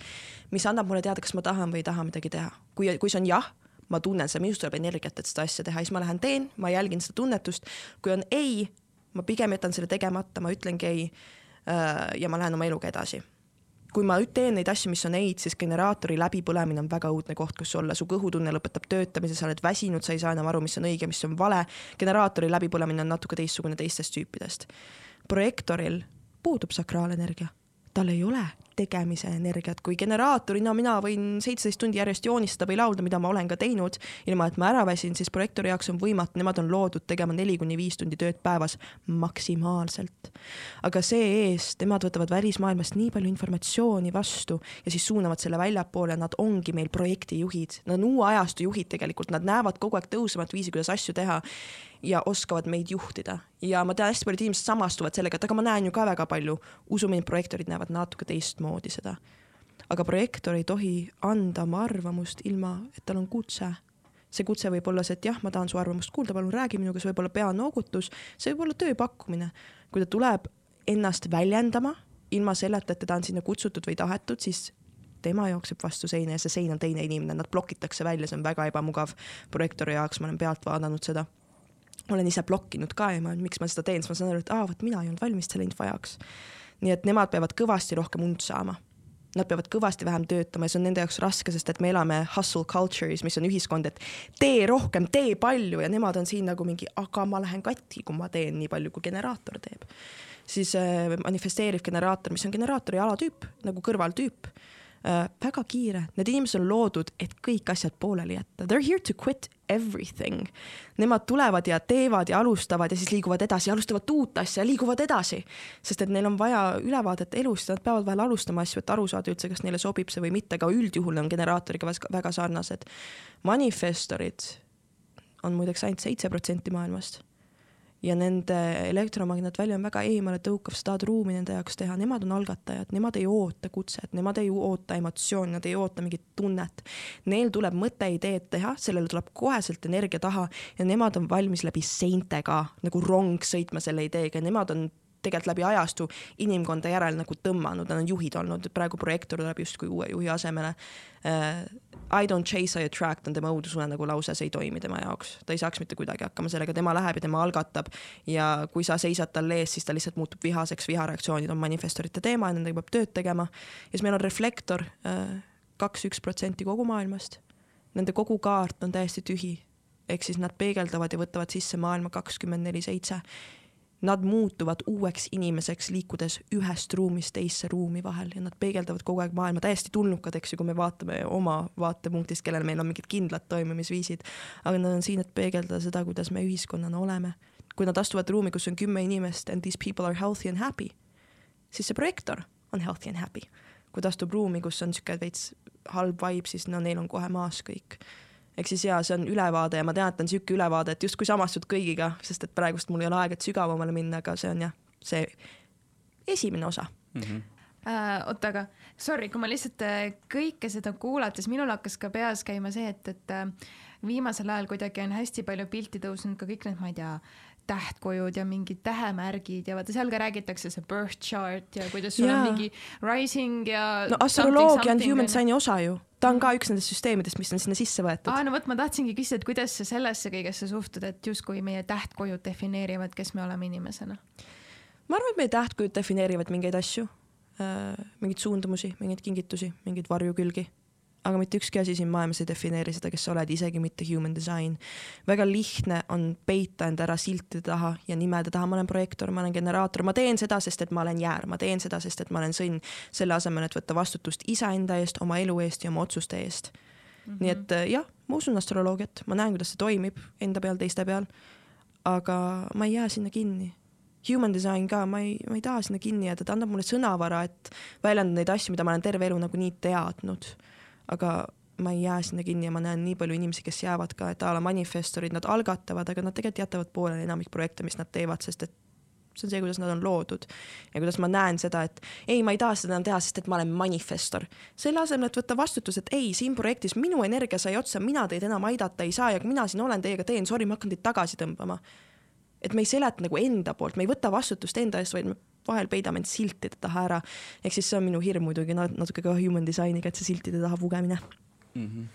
[SPEAKER 3] mis annab mulle teada, kas ma tahan või ei taha midagi teha. kui, kui see on jah, ma tunnen seda, minust tuleb energiat, et seda asja teha, siis ma lähen teen, ma jälgin seda tunnetust. kui on ei, ma pigem jätan selle tegemata, ma ütlengi ei. Äh, ja ma lähen oma eluga edasi kui ma teen neid asju, mis on ei-d, siis generaatori läbipõlemine on väga õudne koht, kus olla, su kõhutunne lõpetab töötamise, sa oled väsinud, sa ei saa enam aru, mis on õige, mis on vale. generaatori läbipõlemine on natuke teistsugune teistest tüüpidest. projektoril puudub sakraalenergia, tal ei ole tegemise energiat, kui generaatorina mina võin seitseteist tundi järjest joonistada või laulda, mida ma olen ka teinud, ilma et ma ära väsin, siis projektori jaoks on võimatu, nemad on loodud tegema neli kuni viis tundi tööd päevas maksimaalselt. aga see-eest, nemad võtavad välismaailmast nii palju informatsiooni vastu ja siis suunavad selle väljapoole, nad ongi meil projektijuhid, nad on uue ajastu juhid tegelikult, nad näevad kogu aeg tõusvat viisi, kuidas asju teha ja oskavad meid juhtida. ja ma tean, hästi paljud inimesed samastuvad sellega, et aga ma näen ju ka väga palju, usu mind, projektorid näevad natuke teistmoodi seda. aga projektor ei tohi anda oma arvamust ilma, et tal on kutse see kutse võib olla see, et jah, ma tahan su arvamust kuulda, palun räägi minuga, see võib olla peanoogutus, see võib olla töö pakkumine. kui ta tuleb ennast väljendama, ilma selleta, et teda on sinna kutsutud või tahetud, siis tema jookseb vastu seina ja see sein on teine inimene, nad blokitakse välja, see on väga ebamugav projektori jaoks, ma olen pealt vaadanud seda. Olen ise blokkinud ka ja ma, miks ma seda teen, siis ma saan aru, et aa, vot mina ei olnud valmis selle info jaoks. nii et nemad peavad kõvasti rohkem und saama nad peavad kõvasti vähem töötama ja see on nende jaoks raske, sest et me elame hustle culture'is, mis on ühiskond, et tee rohkem, tee palju ja nemad on siin nagu mingi, aga ma lähen katki, kui ma teen nii palju, kui generaator teeb. siis äh, manifesteeriv generaator, mis on generaatori alatüüp nagu kõrvaltüüp äh, väga kiire, need inimesed on loodud, et kõik asjad pooleli jätta, they are here to quit everything. Nemad tulevad ja teevad ja alustavad ja siis liiguvad edasi, alustavad uut asja, liiguvad edasi. sest et neil on vaja ülevaadet elust, nad peavad vahel alustama asju, et aru saada üldse, kas neile sobib see või mitte, aga üldjuhul on generaatoriga väga sarnased. manifestorid on muideks ainult seitse protsenti maailmast ja nende elektromagnetväli on väga eemale tõukav, sa tahad ruumi nende jaoks teha, nemad on algatajad, nemad ei oota kutset, nemad ei oota emotsiooni, nad ei oota mingit tunnet. Neil tuleb mõte, ideed teha, sellele tuleb koheselt energia taha ja nemad on valmis läbi seinte ka nagu rong sõitma selle ideega, nemad on tegelikult läbi ajastu inimkonda järel nagu tõmmanud, nad on juhid olnud, praegu projektor tuleb justkui uue juhi asemele uh,. I don't chase, I attract on tema õudusunenägu lause, see ei toimi tema jaoks, ta ei saaks mitte kuidagi hakkama sellega, tema läheb ja tema algatab. ja kui sa seisad tal ees, siis ta lihtsalt muutub vihaseks, vihareaktsioonid on manifestorite teema nendega peab tööd tegema. ja siis meil on reflektor, äh, kaks-üks protsenti kogu maailmast. Nende kogu kaart on täiesti tühi ehk siis nad peegeldavad ja võtavad sisse maailma kakskümmend neli seitse Nad muutuvad uueks inimeseks, liikudes ühest ruumist teisse ruumi vahel ja nad peegeldavad kogu aeg maailma täiesti tulnukad, eks ju, kui me vaatame oma vaatepunktist, kellel meil on mingid kindlad toimimisviisid. aga nad on siin, et peegeldada seda, kuidas me ühiskonnana oleme. kui nad astuvad ruumi, kus on kümme inimest and these people are healthy and happy, siis see projektor on healthy and happy. kui ta astub ruumi, kus on sihuke veits halb vibe, siis no neil on kohe maas kõik ehk siis jaa, see on ülevaade ja ma tean, et on niisugune ülevaade, et justkui samastud kõigiga, sest et praegust mul ei ole aega, et sügavamale minna, aga see on jah, see esimene osa mm.
[SPEAKER 2] -hmm äh, oota, aga sorry, kui ma lihtsalt äh, kõike seda kuulates, minul hakkas ka peas käima see, et, et äh, viimasel ajal kuidagi on hästi palju pilti tõusnud ka kõik need, ma ei tea, tähtkujud ja mingid tähemärgid ja vaata seal ka räägitakse see birth chart ja kuidas sul yeah. on mingi rising ja.
[SPEAKER 3] no astroloogia on human design'i osa ju, ta on ka üks nendest süsteemidest, mis on sinna sisse võetud.
[SPEAKER 2] aa, no vot, ma tahtsingi küsida, et kuidas sa sellesse kõigesse suhtud, et justkui meie tähtkujud defineerivad, kes me oleme inimesena?
[SPEAKER 3] ma arvan, et meie tähtkujud defineerivad mingeid asju äh,, mingeid suundumusi, mingeid kingitusi, mingeid varjukülgi aga mitte ükski asi siin maailmas ei defineeri seda, kes sa oled, isegi mitte human design. väga lihtne on peita end ära siltide taha ja nimede taha, ma olen projektor, ma olen generaator, ma teen seda, sest et ma olen jäär, ma teen seda, sest et ma olen sõnn, selle asemel, et võtta vastutust iseenda eest, oma elu eest ja oma otsuste eest. Mm. -hmm. nii et jah, ma usun astroloogiat, ma näen, kuidas see toimib enda peal, teiste peal, aga ma ei jää sinna kinni. Human design ka, ma ei, ma ei taha sinna kinni jääda, ta annab mulle sõnavara, et väljendada neid asju, mida ma olen terve elu nagunii teadnud aga ma ei jää sinna kinni ja ma näen nii palju inimesi, kes jäävad ka, et a la manifestorid, nad algatavad, aga nad tegelikult jätavad pooleli enamik projekte, mis nad teevad, sest et see on see, kuidas nad on loodud ja kuidas ma näen seda, et ei, ma ei taha seda enam teha, sest et ma olen manifestor. selle asemel, et võtta vastutus, et ei, siin projektis minu energia sai otsa, mina teid enam aidata ei saa ja kui mina siin olen teiega teen, sorry, ma hakkan teid tagasi tõmbama. et me ei seleta nagu enda poolt, me ei võta vastutust enda eest, vaid me vahel peidame end siltide taha ära. ehk siis see on minu hirm muidugi natuke ka human design'iga, et see siltide taha pugemine mm.
[SPEAKER 1] -hmm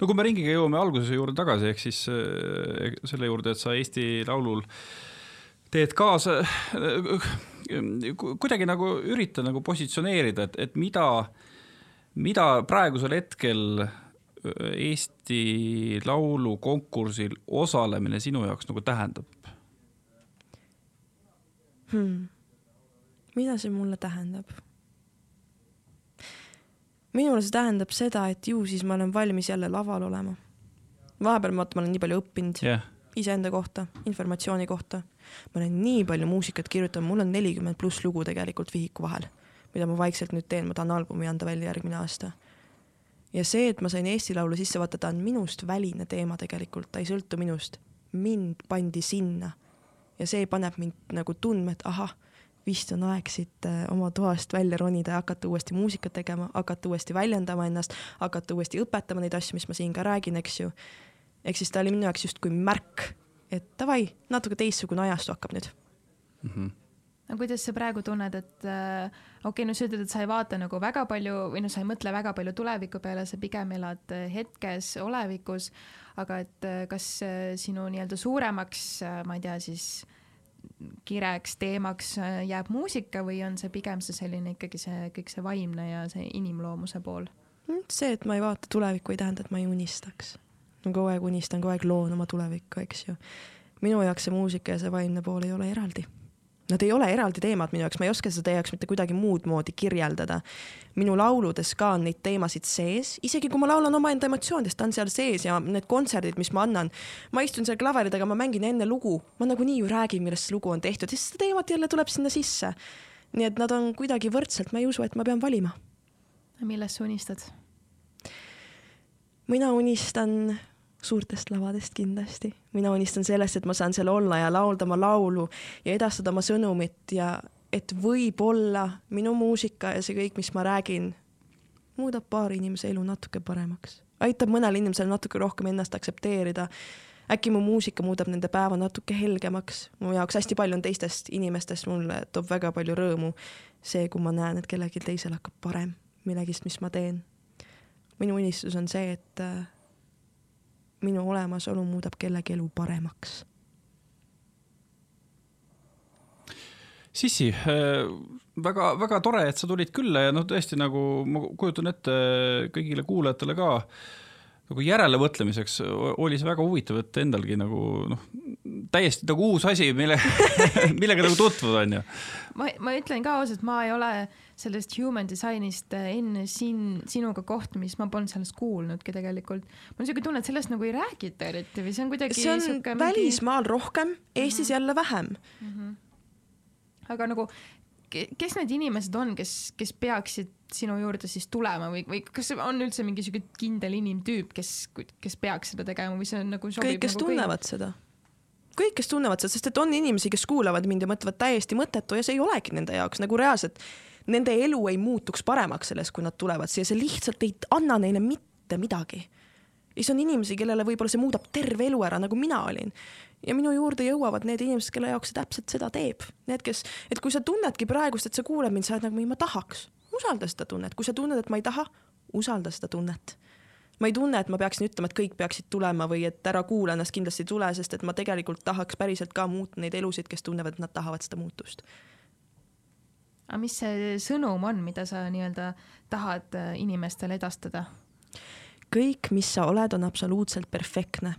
[SPEAKER 1] no kui me ringiga jõuame alguse juurde tagasi, ehk siis äh, selle juurde, et sa Eesti Laulul teed kaasa, äh, kuidagi nagu ürita nagu positsioneerida, et, et mida, mida praegusel hetkel äh, Eesti Laulu konkursil osalemine sinu jaoks nagu tähendab
[SPEAKER 3] hmm.? Mida see mulle tähendab? minule see tähendab seda, et ju siis ma olen valmis jälle laval olema. vahepeal vaata, ma olen nii palju õppinud yeah. iseenda kohta, informatsiooni kohta. ma olen nii palju muusikat kirjutanud, mul on nelikümmend pluss lugu tegelikult vihiku vahel, mida ma vaikselt nüüd teen, ma tahan albumi anda välja järgmine aasta. ja see, et ma sain Eesti Laulu sisse, vaata, ta on minust väline teema tegelikult, ta ei sõltu minust. mind pandi sinna. ja see paneb mind nagu tundma, et ahah vist on aeg siit äh, oma toast välja ronida ja hakata uuesti muusikat tegema, hakata uuesti väljendama ennast, hakata uuesti õpetama neid asju, mis ma siin ka räägin, eks ju. ehk siis ta oli minu jaoks justkui märk, et davai, natuke teistsugune ajastu hakkab nüüd
[SPEAKER 1] mm. -hmm
[SPEAKER 2] no kuidas sa praegu tunned, et äh, okei okay,, no sa ütled, et sa ei vaata nagu väga palju või noh, sa ei mõtle väga palju tuleviku peale, sa pigem elad äh, hetkes, olevikus, aga et äh, kas äh, sinu nii-öelda suuremaks äh,, ma ei tea, siis kireks, teemaks äh, jääb muusika või on see pigem see selline ikkagi see kõik see vaimne ja see inimloomuse pool?
[SPEAKER 3] see, et ma ei vaata tulevikku, ei tähenda, et ma ei unistaks. ma kogu aeg unistan, kogu aeg loon oma tulevikku, eks ju. minu jaoks see muusika ja see vaimne pool ei ole eraldi Nad ei ole eraldi teemad minu jaoks, ma ei oska seda teie jaoks mitte kuidagi muud moodi kirjeldada. minu lauludes ka on neid teemasid sees, isegi kui ma laulan omaenda emotsioonidest, ta on seal sees ja need kontserdid, mis ma annan, ma istun seal klaveri taga, ma mängin enne lugu, ma nagunii ju räägin, millest see lugu on tehtud, siis seda teemat jälle tuleb sinna sisse. nii et nad on kuidagi võrdselt, ma ei usu, et ma pean valima.
[SPEAKER 2] millest sa unistad?
[SPEAKER 3] mina unistan suurtest lavadest kindlasti. mina unistan sellest, et ma saan seal olla ja laulda oma laulu ja edastada oma sõnumit ja et võib-olla minu muusika ja see kõik, mis ma räägin, muudab paari inimese elu natuke paremaks. aitab mõnel inimesel natuke rohkem ennast aktsepteerida. äkki mu muusika muudab nende päeva natuke helgemaks. mu jaoks hästi palju on teistest inimestest, mulle toob väga palju rõõmu see, kui ma näen, et kellelgi teisel hakkab parem millegist, mis ma teen. minu unistus on see, et minu olemasolu muudab kellegi elu paremaks.
[SPEAKER 1] Sissi väga-väga äh, tore, et sa tulid külla ja noh, tõesti nagu ma kujutan ette kõigile kuulajatele ka nagu järelemõtlemiseks oli see väga huvitav, et endalgi nagu noh, täiesti nagu uus asi, mille <laughs> millega nagu tutvuda, onju.
[SPEAKER 2] ma, ma ütlen ka ausalt, ma ei ole sellest human design'ist enne siin sinuga kohtumist, ma polnud sellest kuulnudki tegelikult. mul on siuke tunne, et sellest nagu ei räägita eriti või see on kuidagi.
[SPEAKER 3] see on välismaal mingi... rohkem, Eestis mm -hmm. jälle vähem mm.
[SPEAKER 2] -hmm. aga nagu kes need inimesed on, kes, kes peaksid sinu juurde siis tulema või, või kas on üldse mingi sihuke kindel inimtüüp, kes, kes peaks seda tegema või see on nagu
[SPEAKER 3] kõik, kes nagu tunnevad kõik? seda. kõik, kes tunnevad seda, sest et on inimesi, kes kuulavad mind ja mõtlevad täiesti mõttetu ja see ei olegi nende jaoks nagu reaalselt. Nende elu ei muutuks paremaks sellest, kui nad tulevad siia, see lihtsalt ei anna neile mitte midagi. ja siis on inimesi, kellele võib-olla see muudab terve elu ära, nagu mina olin ja minu juurde jõuavad need inimesed, kelle jaoks see täpselt seda teeb. Need, kes, et kui sa tunnedki praegust, et sa kuuled mind, sa oled nagu, ma tahaks, usalda seda tunnet, kui sa tunned, et ma ei taha, usalda seda tunnet. ma ei tunne, et ma peaksin ütlema, et kõik peaksid tulema või et ära kuula ennast, kindlasti tule, sest et ma tegelikult tahaks päriselt ka muuta neid elusid, kes tunnevad, et nad tahavad seda muutust.
[SPEAKER 2] Aga mis see sõnum on, mida sa nii-öelda tahad äh, inimestele edastada?
[SPEAKER 3] kõik, mis sa oled, on absoluutselt perfektne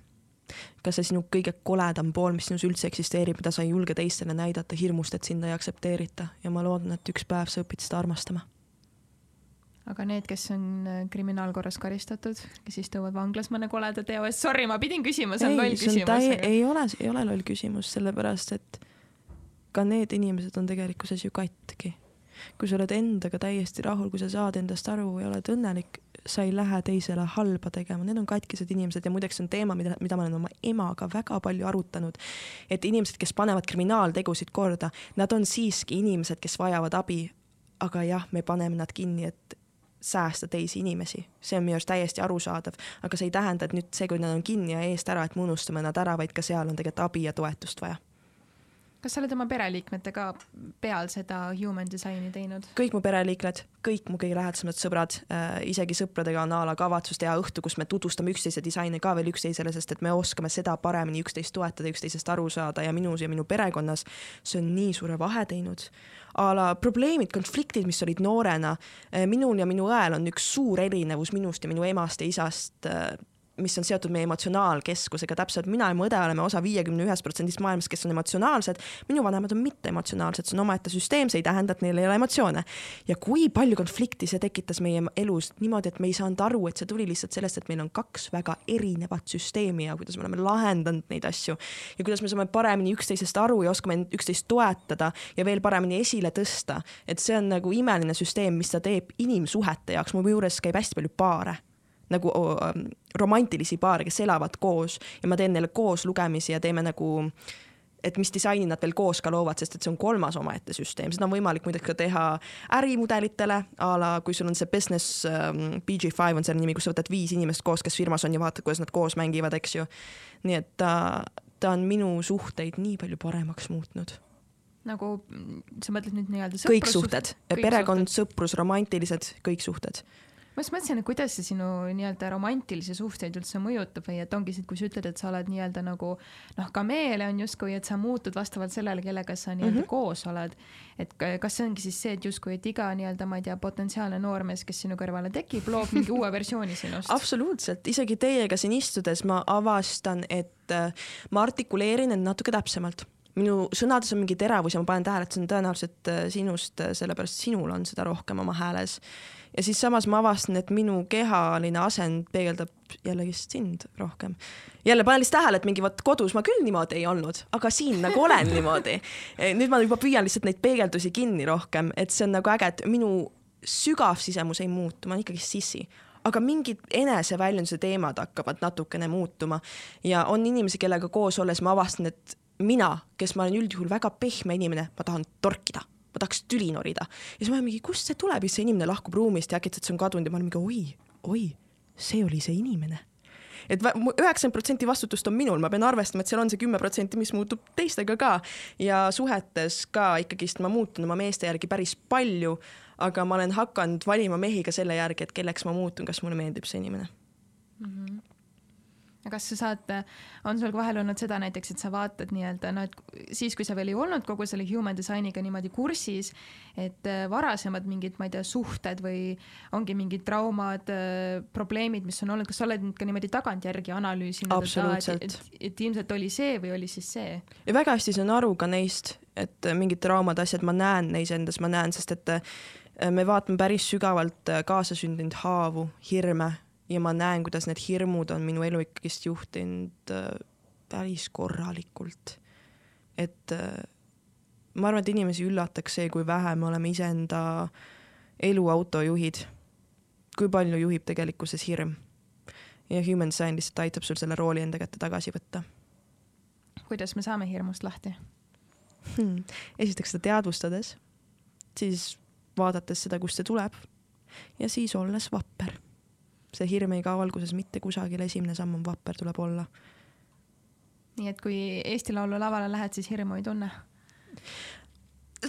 [SPEAKER 3] ka see sinu kõige koledam pool, mis sinus üldse eksisteerib, mida sa ei julge teistele näidata hirmust, et sind ei aktsepteerita ja ma loodan, et üks päev sa õpid seda armastama.
[SPEAKER 2] aga need, kes on äh, kriminaalkorras karistatud, kes istuvad vanglas mõne koleda teo eest, sorry, ma pidin küsima, see on loll küsimus.
[SPEAKER 3] Aga... ei ole, ei ole loll küsimus, sellepärast et ka need inimesed on tegelikkuses ju katki. kui sa oled endaga täiesti rahul, kui sa saad endast aru ja oled õnnelik, sa ei lähe teisele halba tegema, need on katkised inimesed ja muideks see on teema, mida, mida ma olen oma emaga väga palju arutanud. et inimesed, kes panevad kriminaaltegusid korda, nad on siiski inimesed, kes vajavad abi. aga jah, me paneme nad kinni, et säästa teisi inimesi, see on minu arust täiesti arusaadav, aga see ei tähenda, et nüüd see, kui nad on kinni ja eest ära, et me unustame nad ära, vaid ka seal on tegelikult abi ja toetust vaja
[SPEAKER 2] kas sa oled oma pereliikmetega peal seda human design'i teinud?
[SPEAKER 3] kõik mu pereliikmed, kõik mu kõige lähedasemad sõbrad äh,, isegi sõpradega on a la kavatsus teha õhtu, kus me tutvustame üksteise disaini ka veel üksteisele, sest et me oskame seda paremini üksteist toetada, üksteisest aru saada ja minus ja minu perekonnas see on nii suure vahe teinud a la probleemid, konfliktid, mis olid noorena, äh, minul ja minu õel on üks suur erinevus minust ja minu emast ja isast äh, mis on seotud meie emotsionaalkeskusega, täpselt mina ja mu õde oleme osa viiekümne ühest protsendist maailmast, kes on emotsionaalsed. minu vanemad on mitteemotsionaalsed, see on omaette süsteem, see ei tähenda, et neil ei ole emotsioone. ja kui palju konflikti see tekitas meie elus niimoodi, et me ei saanud aru, et see tuli lihtsalt sellest, et meil on kaks väga erinevat süsteemi ja kuidas me oleme lahendanud neid asju. ja kuidas me saame paremini üksteisest aru ja oskame üksteist toetada ja veel paremini esile tõsta. et see on nagu imeline süsteem, mis ta teeb inimsuhete jaoks, mu juures käib hästi palju paare nagu romantilisi paare, kes elavad koos ja ma teen neile koos lugemisi ja teeme nagu et mis disaini nad veel koos ka loovad, sest et see on kolmas omaette süsteem, seda on võimalik muideks ka teha ärimudelitele a la kui sul on see business um, BG5 on selle nimi, kus sa võtad viis inimest koos, kes firmas on ja vaatad, kuidas nad koos mängivad, eks ju. nii et ta, ta on minu suhteid nii palju paremaks muutnud.
[SPEAKER 2] Nagu sa mõtled nüüd nii-öelda
[SPEAKER 3] kõik suhted, perekond, sõprus, romantilised, kõik suhted
[SPEAKER 2] ma just mõtlesin, et kuidas see sinu nii-öelda romantilisi suhteid üldse mõjutab või et ongi see, et kui sa ütled, et sa oled nii-öelda nagu noh, kameeleon justkui, et sa muutud vastavalt sellele, kellega sa nii-öelda mm -hmm. koos oled. et kas see ongi siis see, et justkui, et iga nii-öelda, ma ei tea, potentsiaalne noormees, kes sinu kõrvale tekib, loob mingi uue versiooni sinust? <laughs>
[SPEAKER 3] absoluutselt, isegi teiega siin istudes ma avastan, et äh, ma artikuleerin end natuke täpsemalt minu sõnades on mingi teravus ja ma panen tähele, et see on tõenäoliselt äh, sinust, äh, sellepärast sinul on seda rohkem oma hääles ja siis samas ma avastan, et minu kehaline asend peegeldab jällegist sind rohkem. jälle panen lihtsalt tähele, et mingi vot kodus ma küll niimoodi ei olnud, aga siin nagu olen <laughs> niimoodi. nüüd ma juba püüan lihtsalt neid peegeldusi kinni rohkem, et see on nagu äge, et minu sügav sisemus ei muutu, ma olen ikkagi sissi aga mingid eneseväljunduse teemad hakkavad natukene muutuma ja on inimesi, kellega koos olles ma avastan, et mina, kes ma olen üldjuhul väga pehme inimene, ma tahan torkida ma tahaks tüli norida. ja siis ma olen mingi, kust see tuleb? Siis see inimene lahkub ruumist ja äkitselt see on kadunud. Ja ma olen mingi oi, oi, see oli see inimene. Et üheksakümmend protsenti vastutust on minul, ma pean arvestama, et seal on see kümme protsenti, mis muutub teistega ka. Ja suhetes ka ikkagist ma muutun oma meeste järgi päris palju, aga ma olen hakanud valima mehi ka selle järgi, et kelleks ma muutun, kas mulle meeldib see inimene. Mm.
[SPEAKER 2] -hmm kas sa saad, on sul vahel olnud seda näiteks, et sa vaatad nii-öelda noh, et siis, kui sa veel ei olnud kogu selle human design'iga niimoodi kursis, et äh, varasemad mingid, ma ei tea, suhted või ongi mingid traumad, äh, probleemid, mis on olnud, kas sa oled nüüd ka niimoodi tagantjärgi analüüsinud, et, et, et ilmselt oli see või oli siis see?
[SPEAKER 3] ja väga hästi saan aru ka neist, et äh, mingid traumad, asjad ma näen neis endas, ma näen, sest et me vaatame päris sügavalt kaasasündinud haavu, hirme ja ma näen, kuidas need hirmud on minu elu ikkagist juhtinud äh, päris korralikult. et äh, ma arvan, et inimesi üllataks see, kui vähe me oleme iseenda elu autojuhid. kui palju juhib tegelikkuses hirm. ja Human Design lihtsalt aitab sul selle rooli enda kätte tagasi võtta.
[SPEAKER 2] kuidas me saame hirmust lahti
[SPEAKER 3] hmm.? esiteks seda teadvustades, siis vaadates seda, kust see tuleb ja siis olles vapper see hirm ei kao alguses mitte kusagile, esimene samm on vapper tuleb olla.
[SPEAKER 2] nii et kui Eesti Laulu lavale lähed, siis hirmu ei tunne?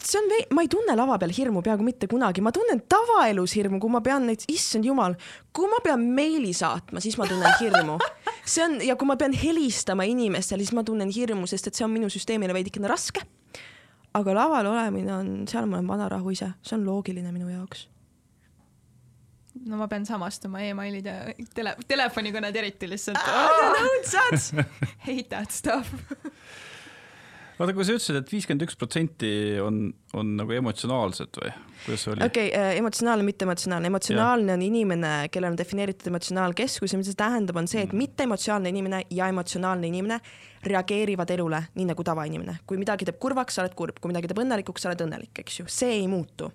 [SPEAKER 3] see on ma ei tunne lava peal hirmu peaaegu mitte kunagi, ma tunnen tavaelus hirmu, kui ma pean neid, issand jumal, kui ma pean meili saatma, siis ma tunnen hirmu. see on ja kui ma pean helistama inimestele, siis ma tunnen hirmu, sest et see on minu süsteemile veidikene raske. aga laval olemine on, seal ma olen vanarahu ise, see on loogiline minu jaoks
[SPEAKER 2] no ma pean samastuma emailid ja tele, telefonikõned eriti lihtsalt
[SPEAKER 3] oh,. <laughs>
[SPEAKER 2] Hate that stuff <laughs>
[SPEAKER 1] vaata, kui sa ütlesid, et viiskümmend üks protsenti on, on nagu emotsionaalsed või kuidas see oli?
[SPEAKER 3] okei okay, äh,, emotsionaalne, mitteemotsionaalne. emotsionaalne ja. on inimene, kellel on defineeritud emotsionaalkeskus ja mida see tähendab, on see, et mm. mitteemotsionaalne inimene ja emotsionaalne inimene reageerivad elule nii nagu tavainimene. kui midagi teeb kurvaks, sa oled kurb, kui midagi teeb õnnelikuks, sa oled õnnelik, eks ju, see ei muutu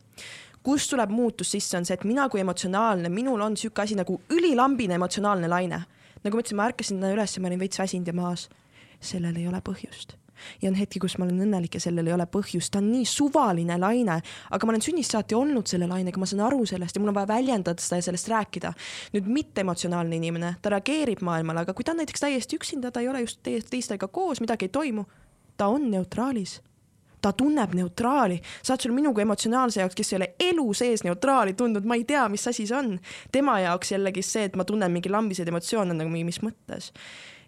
[SPEAKER 3] kust tuleb muutus sisse, on see, et mina kui emotsionaalne, minul on sihuke asi nagu ülilambine emotsionaalne laine. nagu ma ütlesin, ma ärkasin täna üles ja ma olin veits väsinud ja maas. sellel ei ole põhjust ja on hetki, kus ma olen õnnelik ja sellel ei ole põhjust, ta on nii suvaline laine, aga ma olen sünnist saati olnud selle lainega, ma saan aru sellest ja mul on vaja väljendada seda ja sellest rääkida. nüüd mitteemotsionaalne inimene, ta reageerib maailmale, aga kui ta on näiteks täiesti üksinda, ta ei ole just teistega koos, midagi ei toimu, ta on neutraalis ta tunneb neutraali, saad sul minu kui emotsionaalse jaoks, kes ei ole elu sees neutraali tundnud, ma ei tea, mis asi see on. tema jaoks jällegi see, et ma tunnen mingi lambiseid emotsioone nagu mingi mis mõttes.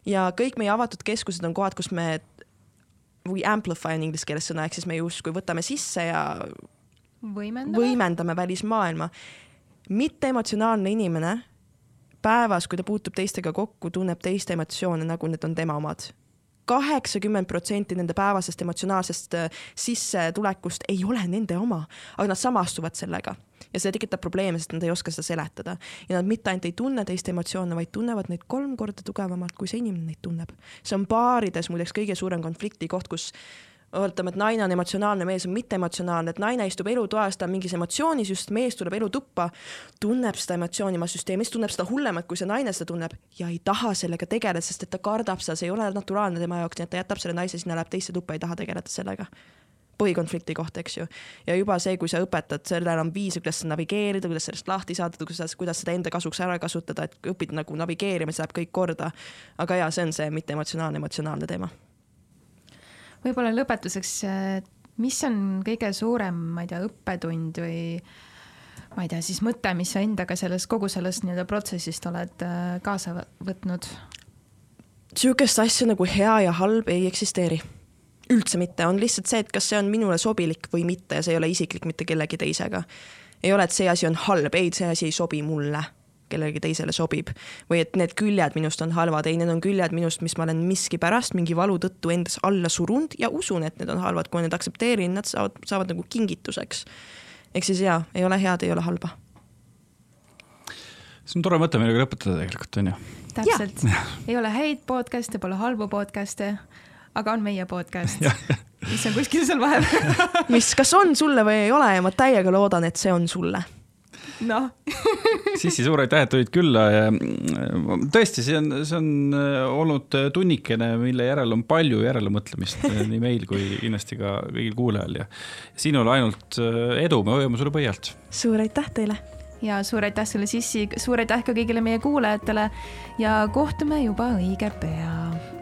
[SPEAKER 3] ja kõik meie avatud keskused on kohad, kus me või amplify on inglise keeles sõna, ehk siis me justkui võtame sisse ja
[SPEAKER 2] võimendame,
[SPEAKER 3] võimendame välismaailma. mitteemotsionaalne inimene päevas, kui ta puutub teistega kokku, tunneb teiste emotsioone, nagu need on tema omad kaheksakümmend protsenti nende päevasest emotsionaalsest äh, sissetulekust ei ole nende oma, aga nad samastuvad sellega ja see tekitab probleeme, sest nad ei oska seda seletada. ja nad mitte ainult ei tunne teiste emotsioone, vaid tunnevad neid kolm korda tugevamalt, kui see inimene neid tunneb. see on paarides muideks kõige suurem konflikti koht, kus oletame, et naine on emotsionaalne, mees on mitteemotsionaalne, et naine istub elutoas, ta on mingis emotsioonis, just mees tuleb elutuppa, tunneb seda emotsiooni oma süsteemis, tunneb seda hullemat, kui see naine seda tunneb ja ei taha sellega tegeleda, sest et ta kardab seda, see ei ole naturaalne tema jaoks, nii et ta jätab selle naise sinna, läheb teise tuppa, ei taha tegeleda sellega põhikonflikti koht, eks ju. ja juba see, kui sa õpetad, sellel on viise, kuidas navigeerida, kuidas sellest lahti saada, kuidas, kuidas seda enda kasuks ära kasutada, et õpid nagu navigeerima, siis läheb kõik korda. aga jaa, see on see mitte emotsionaalne, emotsionaalne teema.
[SPEAKER 2] Võib-olla lõpetuseks, mis on kõige suurem, ma ei tea, õppetund või ma ei tea, siis mõte, mis sa endaga selles kogu sellest nii-öelda protsessist oled äh, kaasa võtnud?
[SPEAKER 3] sihukest asja nagu hea ja halb ei eksisteeri üldse mitte, on lihtsalt see, et kas see on minule sobilik või mitte ja see ei ole isiklik mitte kellegi teisega. ei ole, et see asi on halb, ei, see asi ei sobi mulle, kellelegi teisele sobib. või et need küljed minust on halvad, ei, need on küljed minust, mis ma olen miskipärast mingi valu tõttu endas alla surunud ja usun, et need on halvad, kui need aktsepteerin, nad saavad, saavad nagu kingituseks. ehk siis jaa, ei ole head, ei ole halba.
[SPEAKER 1] see on tore mõte, millega lõpetada tegelikult, on ju.
[SPEAKER 2] täpselt, <laughs> ei ole häid podcast'e, pole halbu podcast'e aga on meie podcast <laughs> mis on kuskil seal vahepeal
[SPEAKER 3] mis, kas on sulle või ei ole ja ma täiega loodan, et see on sulle
[SPEAKER 2] noh <laughs>
[SPEAKER 1] Sissi, suur aitäh, et tulid külla ja mm, tõesti, see on, see on äh, olnud tunnikene, mille järel on palju järelemõtlemist äh, nii meil kui kindlasti ka kõigil kuulajal ja sinule ainult äh, edu, me hoiame sulle pöialt.
[SPEAKER 3] suur aitäh teile.
[SPEAKER 2] ja suur aitäh sulle, Sissi, suur aitäh ka kõigile meie kuulajatele ja kohtume juba õige pea